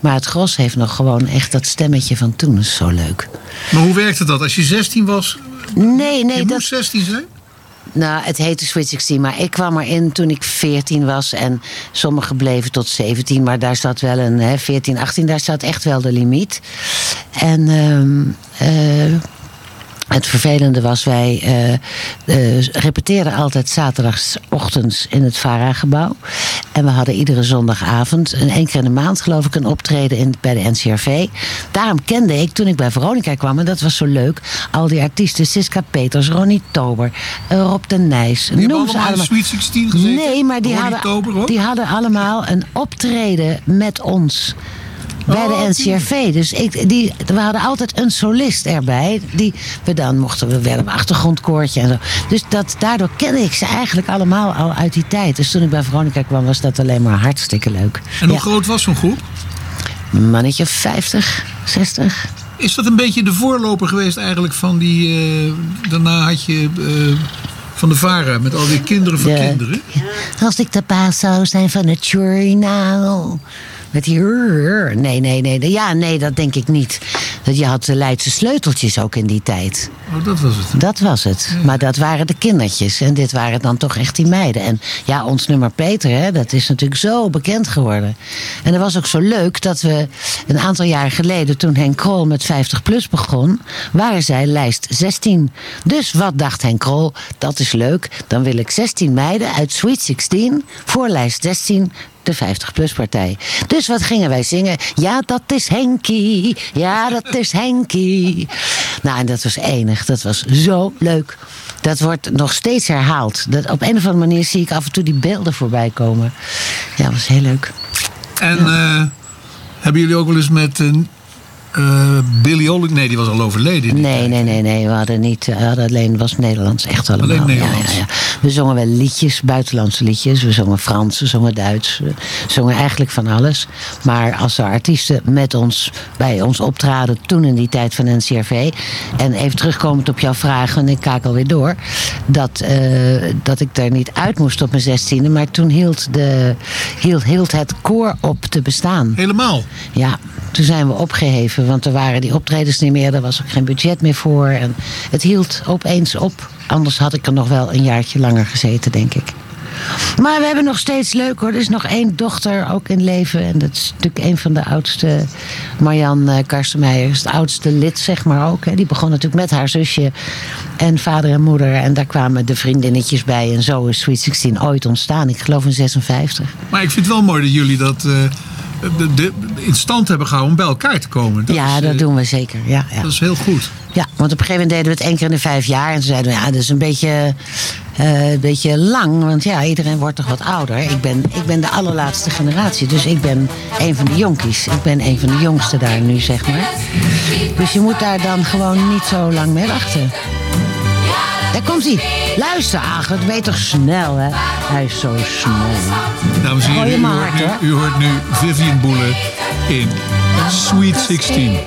Maar het gros heeft nog gewoon echt dat stemmetje van toen. Dat is zo leuk. Maar hoe werkte dat? Als je 16 was, Nee, nee. je dat, moest 16 zijn? Nou, het heette Sweet 16, maar ik kwam erin toen ik 14 was. En sommigen bleven tot 17, maar daar zat wel een hè, 14, 18, daar zat echt wel de limiet. En ehm, eh, het vervelende was, wij eh, eh, repeteerden altijd zaterdagochtends in het VARA-gebouw. En we hadden iedere zondagavond, een één keer in de maand geloof ik, een optreden in, bij de NCRV. Daarom kende ik, toen ik bij Veronica kwam, en dat was zo leuk, al die artiesten, Siska Peters, Ronnie Tober, eh, Rob de Nijs. Die noem ze allemaal Sweet 16 gezeten? Nee, maar die Ronnie hadden, Tober die hadden allemaal een optreden met ons. Bij Oh, de NCRV. Dus ik, die, we hadden altijd een solist erbij. Die we dan mochten, we werden een achtergrondkoortje en zo. Dus dat, daardoor kende ik ze eigenlijk allemaal al uit die tijd. Dus toen ik bij Veronica kwam, was dat alleen maar hartstikke leuk. En hoe Ja. groot was zo'n groep? Een mannetje 50, 60. Is dat een beetje de voorloper geweest eigenlijk van die... eh, daarna had je eh, van de VARA met al die kinderen voor kinderen. Als ik de baas zou zijn van het journaal. Met die... Nee, nee, nee. Ja, nee, dat denk ik niet. Dat je had de Leidse sleuteltjes ook in die tijd. Oh, dat was het. Dat was het. Maar dat waren de kindertjes. En dit waren dan toch echt die meiden. En ja, ons nummer Peter, hè, dat is natuurlijk zo bekend geworden. En dat was ook zo leuk dat we een aantal jaar geleden... toen Henk Krol met 50PLUS begon... waren zij lijst 16. Dus wat dacht Henk Krol? Dat is leuk. Dan wil ik 16 meiden uit Sweet 16 voor lijst 16 de 50-plus-partij. Dus wat gingen wij zingen? Ja, dat is Henkie. Ja, dat is Henkie. Nou, en dat was enig. Dat was zo leuk. Dat wordt nog steeds herhaald. Dat, op een of andere manier zie ik af en toe die beelden voorbij komen. Ja, dat was heel leuk. En eh, hebben jullie ook wel eens met een eh Billy Holiday... Nee, die was al overleden. Nee, nee, nee, nee. We hadden niet. We hadden alleen was Nederlands echt allemaal. Alleen Ja, Nederlands. Ja, ja, We zongen wel liedjes, buitenlandse liedjes. We zongen Frans, we zongen Duits. We zongen eigenlijk van alles. Maar als er artiesten met ons, bij ons optraden, toen in die tijd van NCRV. En even terugkomend op jouw vraag, en ik kaak alweer door. Dat, eh, dat ik er niet uit moest op mijn zestiende. Maar toen hield, de, hield, hield het koor op te bestaan. Helemaal? Ja, toen zijn we opgeheven. Want er waren die optredens niet meer. Er was ook geen budget meer voor. En het hield opeens op. Anders had ik er nog wel een jaartje langer gezeten, denk ik. Maar we hebben nog steeds leuk hoor. Er is nog één dochter ook in leven. En dat is natuurlijk een van de oudste. Marjan eh, Karstenmeijer is het oudste lid, zeg maar ook. Hè. Die begon natuurlijk met haar zusje en vader en moeder. En daar kwamen de vriendinnetjes bij. En zo is Sweet 16 ooit ontstaan. Ik geloof in 56. Maar ik vind het wel mooi dat jullie dat eh, de, de- in stand hebben gehouden om bij elkaar te komen. Dat ja, is, dat eh, doen we zeker. Ja, ja. Dat is heel goed. Ja, want op een gegeven moment deden we het één keer in de vijf jaar. En toen zeiden we, ja, dat is een beetje, eh, een beetje lang. Want ja, iedereen wordt toch wat ouder. Ik ben, ik ben de allerlaatste generatie. Dus ik ben een van de jonkies. Ik ben een van de jongsten daar nu, zeg maar. Dus je moet daar dan gewoon niet zo lang mee wachten. Daar komt hij. Luister, ach, het weet toch snel, hè? Hij is zo snel. Dames en heren, u hoort, nu, u hoort nu Vivian Boelen in Sweet 16.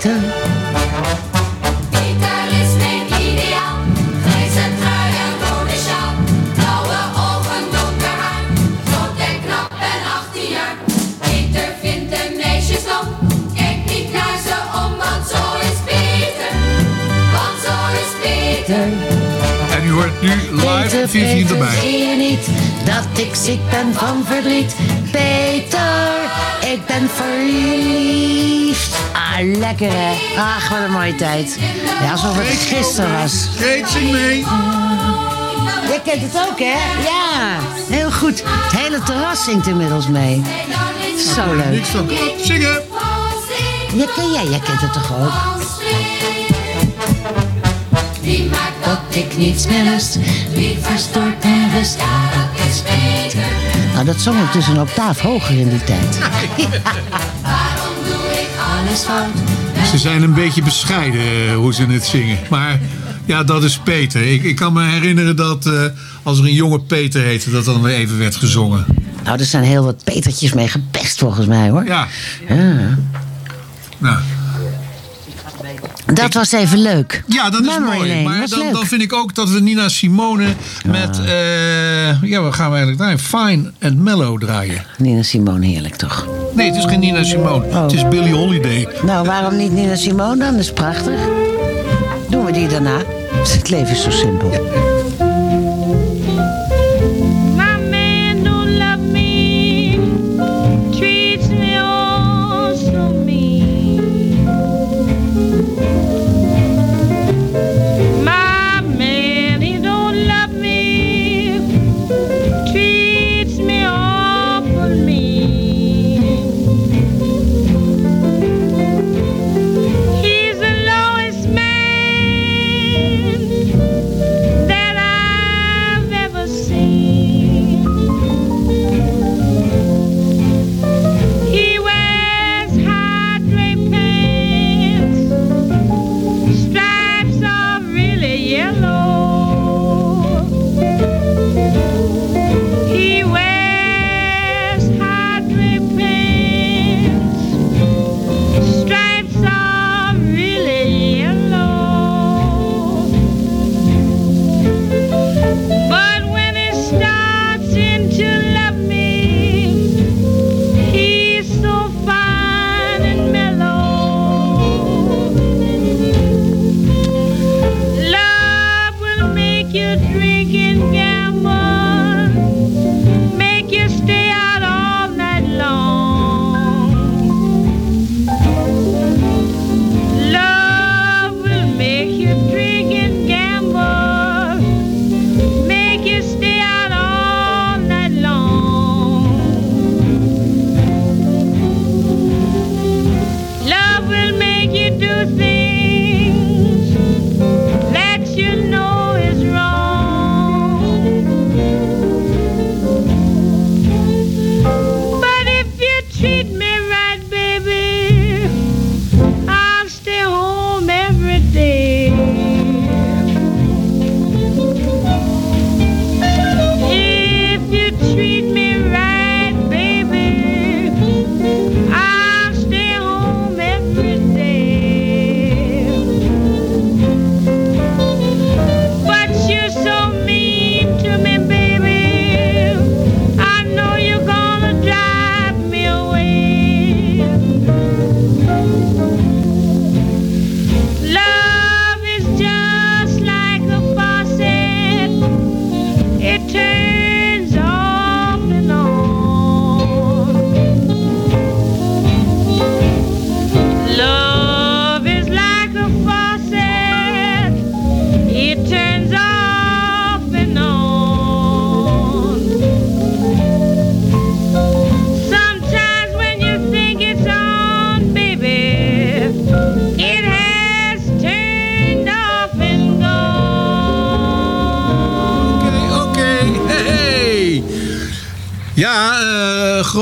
Live erbij. zie je niet dat ik ziek ben van verdriet? Peter, ik ben verliefd. Ah, lekker hè. Ach, wat een mooie tijd. Ja, alsof het gisteren was. Zing mee. Jij kent het ook hè? Ja, heel goed. Het hele terras zingt inmiddels mee. Zo leuk. Niks van. Zingen. Ja, ken jij? Jij kent het toch ook? Dat ik niets meer lust. Wie verstoort mijn rust? Ja, dat is Peter. Nou, dat zong ik dus een octaaf hoger in die tijd. Waarom doe ik alles fout? Ze zijn een beetje bescheiden eh, hoe ze het zingen. Maar ja, dat is Peter. Ik, ik kan me herinneren dat eh, als er een jonge Peter heette, dat dan weer even werd gezongen. Nou, er zijn heel wat Petertjes mee gepest volgens mij hoor. Ja. Ja. Nou, Dat was even leuk. ja, dat is mooi. lane, Maar dan, leuk. dan vind ik ook dat we Nina Simone met... eh, ja, wat gaan we eigenlijk draaien? Fine and Mellow draaien. Nina Simone, heerlijk toch? Nee, het is geen Nina Simone. Het is Billie Holiday. Nou, waarom niet Nina Simone dan? Dat is prachtig. Doen we die daarna. Het leven is zo simpel.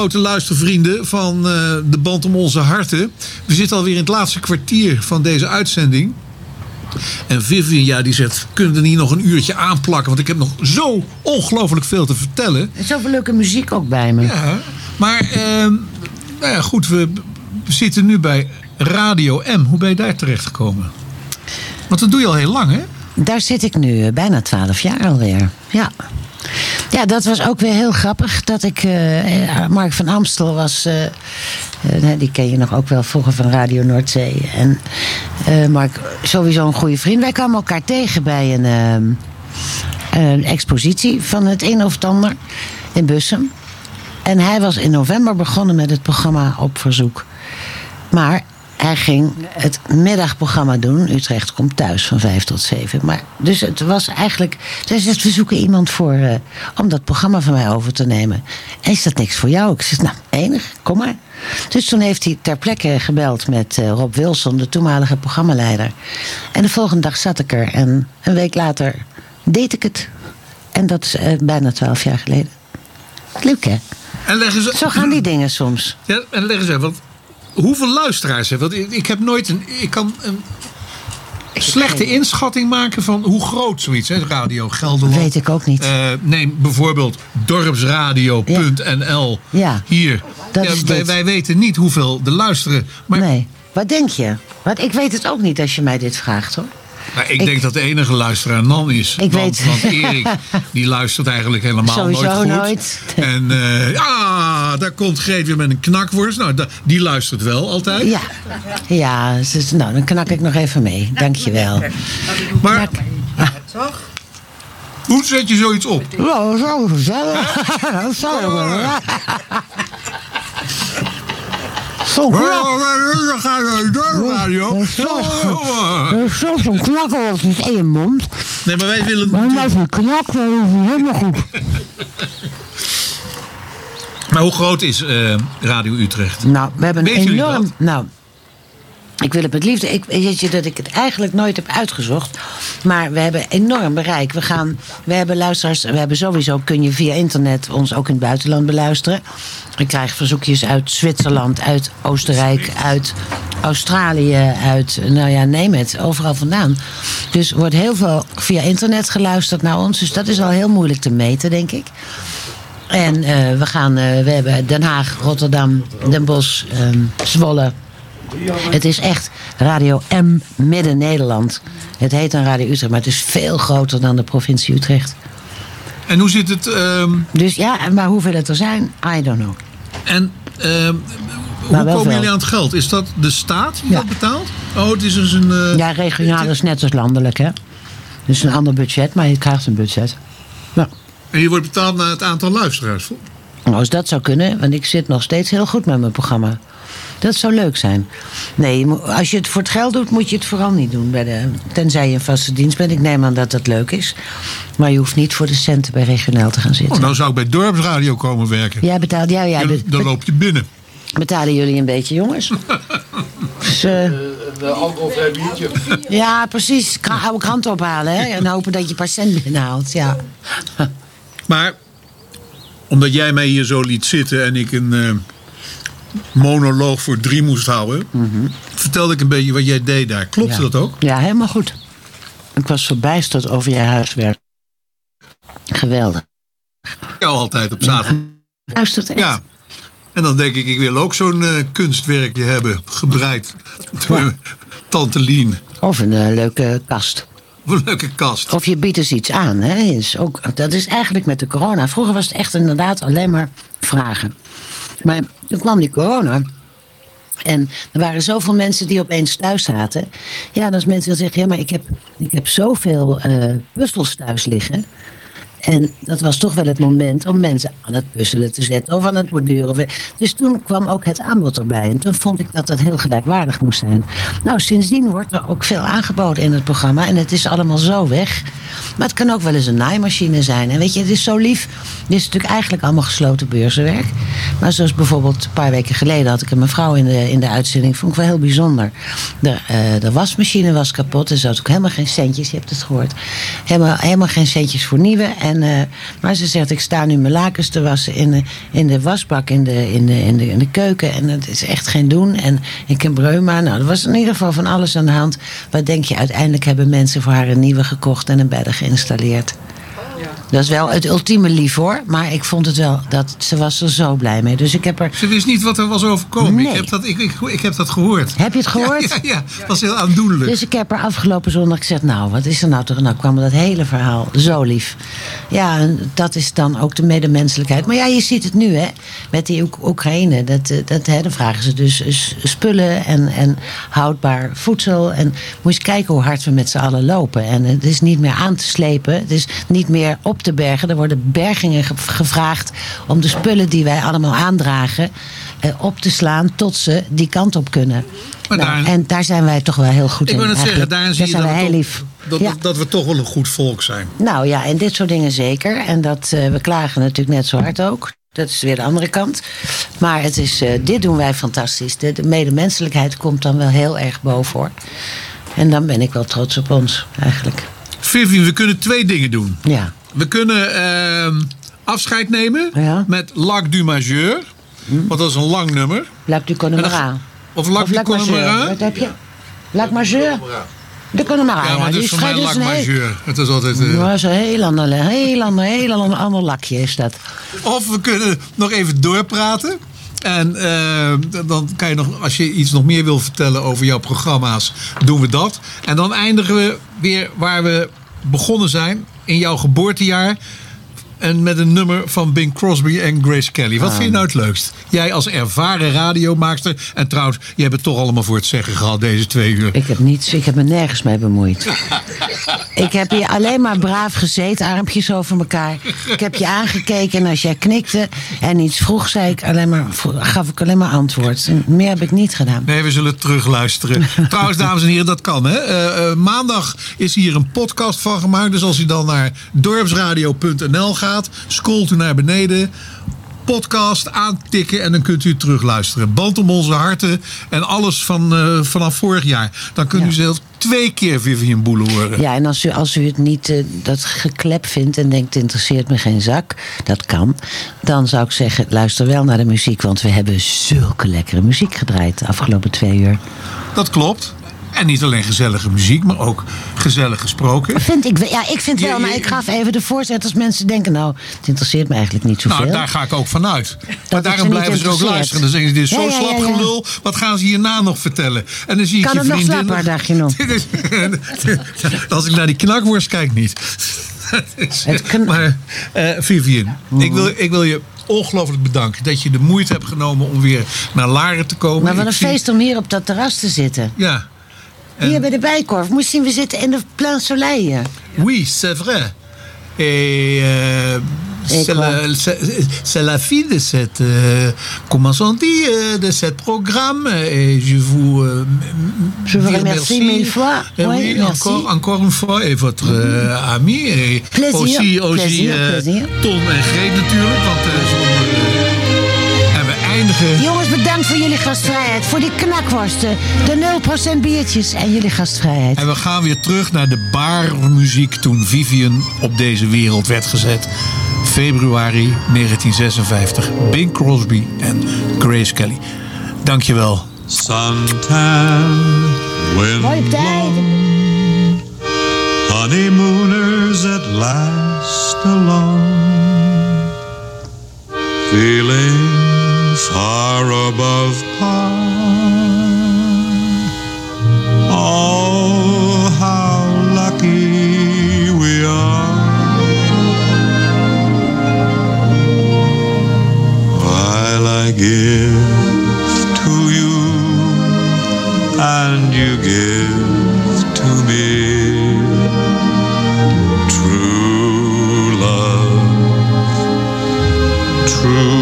Grote luistervrienden van eh, de band om onze harten. We zitten alweer in het laatste kwartier van deze uitzending. En Vivian, ja, die zegt, kunnen we er niet nog een uurtje aanplakken? Want ik heb nog zo ongelooflijk veel te vertellen. Er is zoveel leuke muziek ook bij me. Ja, maar ehm, nou ja, goed, we, we zitten nu bij Radio M. Hoe ben je daar terechtgekomen? Want dat doe je al heel lang, hè? Daar zit ik nu eh, bijna twaalf jaar alweer. Ja. Ja, dat was ook weer heel grappig. Dat ik. eh, Mark van Amstel was. eh, eh, die ken je nog ook wel vroeger van Radio Noordzee. En eh, Mark, sowieso een goede vriend. Wij kwamen elkaar tegen bij een, ehm, een expositie van het een of het ander in Bussum. En hij was in november begonnen met het programma Op Verzoek. Maar hij ging het middagprogramma doen. Utrecht komt thuis van vijf tot zeven. Maar, dus het was eigenlijk. Zegt: We zoeken iemand voor. eh, om dat programma van mij over te nemen. En is dat niks voor jou? Ik zeg: Nou, enig, kom maar. Dus toen heeft hij ter plekke gebeld met eh, Rob Wilson, de toenmalige programmaleider. En de volgende dag zat ik er. En een week later deed ik het. En dat is eh, bijna twaalf jaar geleden. Leuk hè? En leggen ze... Zo gaan die [CLEARS THROAT] dingen soms. Ja, en leg eens even, want hoeveel luisteraars hebben? Want ik, ik heb nooit een... Ik kan een slechte inschatting maken van hoe groot zoiets is. Radio Gelderland. Weet ik ook niet. Eh, neem bijvoorbeeld dorpsradio.nl. Ja. Hier. Dat Ja, is wij, wij weten niet hoeveel er luisteren. Maar Nee. Wat denk je? Want ik weet het ook niet als je mij dit vraagt hoor. Nou, ik, denk dat de enige luisteraar Nan is. Ik want, weet- want Erik, [LAUGHS] die luistert eigenlijk helemaal Sowieso nooit goed. nooit. En eh, ah, daar komt Greet weer met een knakworst. Nou, die luistert wel altijd. Ja, ja dus, nou dan knak ik nog even mee. Dankjewel. Maar hoe zet je zoiets op? Ja, zo gezellig. [LAUGHS] Zo Zo Dan ga je door, radio. Zo zo'n met één mond. Nee, maar wij willen... Maar met een knak, dat is helemaal goed. Maar hoe groot is eh, Radio Utrecht? Nou, we hebben een enorm... dat? Nou, ik wil het met liefde... Ik weet je dat ik het eigenlijk nooit heb uitgezocht. Maar we hebben enorm bereik. We, gaan, we hebben luisteraars... We hebben sowieso... Kun je via internet ons ook in het buitenland beluisteren. Ik krijg verzoekjes uit Zwitserland, uit Oostenrijk, uit Australië, uit... Nou ja, neem het. Overal vandaan. Dus wordt heel veel via internet geluisterd naar ons. Dus dat is al heel moeilijk te meten, denk ik. En eh, we gaan, eh, we hebben Den Haag, Rotterdam, Den Bosch, ehm, Zwolle. Het is echt Radio M Midden Nederland. Het heet dan Radio Utrecht, maar het is veel groter dan de provincie Utrecht. En hoe zit het... ehm, Dus ja, maar hoeveel het er zijn, I don't know. En ehm, hoe komen jullie aan het geld? Is dat de staat die Ja. dat betaalt? Oh, het is dus een... eh, Ja, regionaal is net als landelijk, hè. Dus een ander budget, maar je krijgt een budget. En je wordt betaald naar het aantal luisteraars. Nou, als dat zou kunnen, want ik zit nog steeds heel goed met mijn programma. Dat zou leuk zijn. Nee, als je het voor het geld doet, moet je het vooral niet doen. Bij de, tenzij je een vaste dienst bent. Ik neem aan dat dat leuk is. Maar je hoeft niet voor de centen bij regionaal te gaan zitten. Oh, nou zou ik bij dorpsradio komen werken. Jij betaalt, ja, ja, Dan- loop je binnen. betalen jullie een beetje, jongens? [LAUGHS] Dus, eh, Een alcoholvrij biertje. ja, precies. Kra- oude krant ophalen hè? en hopen dat je een paar cent binnenhaalt. Ja. Maar omdat jij mij hier zo liet zitten en ik een eh, monoloog voor drie moest houden, vertelde ik een beetje wat jij deed daar. Klopte. Ja. dat ook? Ja, helemaal goed. Ik was verbijsterd over je huiswerk. Geweldig. Ja, altijd op zaterdag. [LAUGHS] Luistert echt. Ja. En dan denk ik, ik wil ook zo'n eh, kunstwerkje hebben, gebreid. Door [LAUGHS] Tante Lien. Of een eh, leuke kast. Of een leuke kast. Of je biedt eens iets aan. Hè? Is ook, dat is eigenlijk met de corona. Vroeger was het echt inderdaad alleen maar vragen. Maar toen kwam die corona. En er waren zoveel mensen die opeens thuis zaten. Ja, dat is mensen die zeggen: ja, maar ik heb, ik heb zoveel eh, puzzels thuis liggen. En dat was toch wel het moment om mensen aan het puzzelen te zetten of aan het borduren. Dus toen kwam ook het aanbod erbij. En toen vond ik dat dat heel gelijkwaardig moest zijn. Nou, sindsdien wordt er ook veel aangeboden in het programma. En het is allemaal zo weg. Maar het kan ook wel eens een naaimachine zijn. En weet je, het is zo lief. Dit is natuurlijk eigenlijk allemaal gesloten beurzenwerk. Maar zoals bijvoorbeeld een paar weken geleden had ik een mevrouw in de, in de uitzending. Vond ik wel heel bijzonder. De, eh, de wasmachine was kapot. Er zat ook helemaal geen centjes. Je hebt het gehoord. Helemaal, helemaal geen centjes voor nieuwe. En, eh, maar ze zegt, ik sta nu mijn lakens te wassen in de, in de wasbak in de, in, de, in, de, in de keuken. En het is echt geen doen. En ik heb reuma. Nou, er was in ieder geval van alles aan de hand. Wat denk je, uiteindelijk hebben mensen voor haar een nieuwe gekocht en een bedden geïnstalleerd. Dat is wel het ultieme lief hoor. Maar ik vond het wel, dat, ze was er zo blij mee. Dus ik heb er... Ze wist niet wat er was overkomen. Nee. Ik, heb dat, ik, ik, ik heb dat gehoord. Heb je het gehoord? Ja, ja, was heel aandoenlijk. Dus ik heb er afgelopen zondag gezegd, nou, wat is er nou toch? Nou kwam dat hele verhaal zo lief. Ja, en dat is dan ook de medemenselijkheid. Maar ja, je ziet het nu, hè, met die Oek- Oekraïne. Dat, eh, dat, hè, dan vragen ze dus spullen en, en houdbaar voedsel. En moet je eens kijken hoe hard we met z'n allen lopen. En het is niet meer aan te slepen. Het is niet meer op te bergen. Er worden bergingen ge- gevraagd om de spullen die wij allemaal aandragen... eh, op te slaan tot ze die kant op kunnen. Maar Nou, en daar zijn wij toch wel heel goed ik in. wil net zeggen, daarin zie je zijn dat, heel toch- lief. dat, Ja. dat, dat we toch wel een goed volk zijn. Nou ja, en dit soort dingen zeker. En dat, eh, we klagen natuurlijk net zo hard ook. Dat is weer de andere kant. Maar het is, eh, dit doen wij fantastisch. De, de medemenselijkheid komt dan wel heel erg boven hoor. En dan ben ik wel trots op ons eigenlijk. Vivian, we kunnen twee dingen doen. Ja. We kunnen ehm, afscheid nemen met Lac du Majeur. Want dat is een lang nummer. Lac du Connemara. Of Lac du Connemara. Wat heb je? Lac Majeur? De Connemara. Ja, maar die dat is is voor vrij- mij Lac een heel- Majeur. Het is altijd... eh, Dat is een heel ander, heel ander, heel ander, ander lakje is dat. Of we kunnen nog even doorpraten. En eh, dan kan je nog, als je iets nog meer wil vertellen over jouw programma's, doen we dat. En dan eindigen we weer waar we begonnen zijn, in jouw geboortejaar. En met een nummer van Bing Crosby en Grace Kelly. Wat Ah. vind je nou het leukst? Jij als ervaren radiomaakster. En trouwens, je hebt het toch allemaal voor het zeggen gehad deze twee uur. Ik heb niets, ik heb me nergens mee bemoeid. [LAUGHS] Ik heb hier alleen maar braaf gezeten, armpjes over elkaar. Ik heb je aangekeken en als jij knikte en iets vroeg, zei ik alleen maar, gaf ik alleen maar antwoord. Meer heb ik niet gedaan. Nee, we zullen terugluisteren. [LAUGHS] Trouwens, dames en heren, dat kan. Hè? Eh, eh, maandag is hier een podcast van gemaakt. Dus als u dan naar dorpsradio.nl gaat, scrolt u naar beneden. Podcast aantikken en dan kunt u terugluisteren. Band om onze harten en alles van, eh, vanaf vorig jaar. Dan kunt u zelf twee keer Vivian Boelen horen. Ja, en als u, als u het niet eh, dat geklep vindt en denkt, het interesseert me geen zak, dat kan. Dan zou ik zeggen, luister wel naar de muziek, want we hebben zulke lekkere muziek gedraaid de afgelopen twee uur. Dat klopt. En niet alleen gezellige muziek, maar ook gezellig gesproken. Vind ik, wel- ja, ik vind wel, maar ik gaf even de voorzet als mensen denken, nou, het interesseert me eigenlijk niet zoveel. Nou, daar ga ik ook vanuit. Maar daarom blijven ze ook luisteren. Dan zeggen ze, dit is zo Ja, slap gelul. Wat gaan ze hierna nog vertellen? En dan zie ik Kan je het nog vriendin... slapper, dacht je nog? Als ik naar die knakworst kijk, niet. [LAUGHS] maar eh, Vivian, Mhm. ik, wil, ik wil je ongelooflijk bedanken... dat je de moeite hebt genomen om weer naar Laren te komen. Maar wat een feest om hier op dat terras te zitten. Ja. Hier bij de Bijkorf. Moest zien, we zitten in de Plein Soleil. Oui, c'est vrai. Et euh, c'est la, la fille de cette, euh, comment on dit, euh, de ce programme. Et je vous, euh, Je vous remercie merci. mille fois. Et Oui, oui, merci. encore, encore une fois. Et votre euh, ami. Et Plaisir, aussi, aussi plaisir, plaisir. Ton en Greet natuurlijk. Want eh, we eindigen. Jongens, bedankt voor jullie gastvrijheid. Voor die knakworsten, de 0% biertjes en jullie gastvrijheid. En we gaan weer terug naar de barmuziek toen Vivian op deze wereld werd gezet. Februari 1956. Bing Crosby en Grace Kelly. Dankjewel. Suntan, wind blown, honeymooners at last alone, feeling far above par. Oh, how lucky we are. While I give to you and you give to me true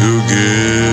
to give.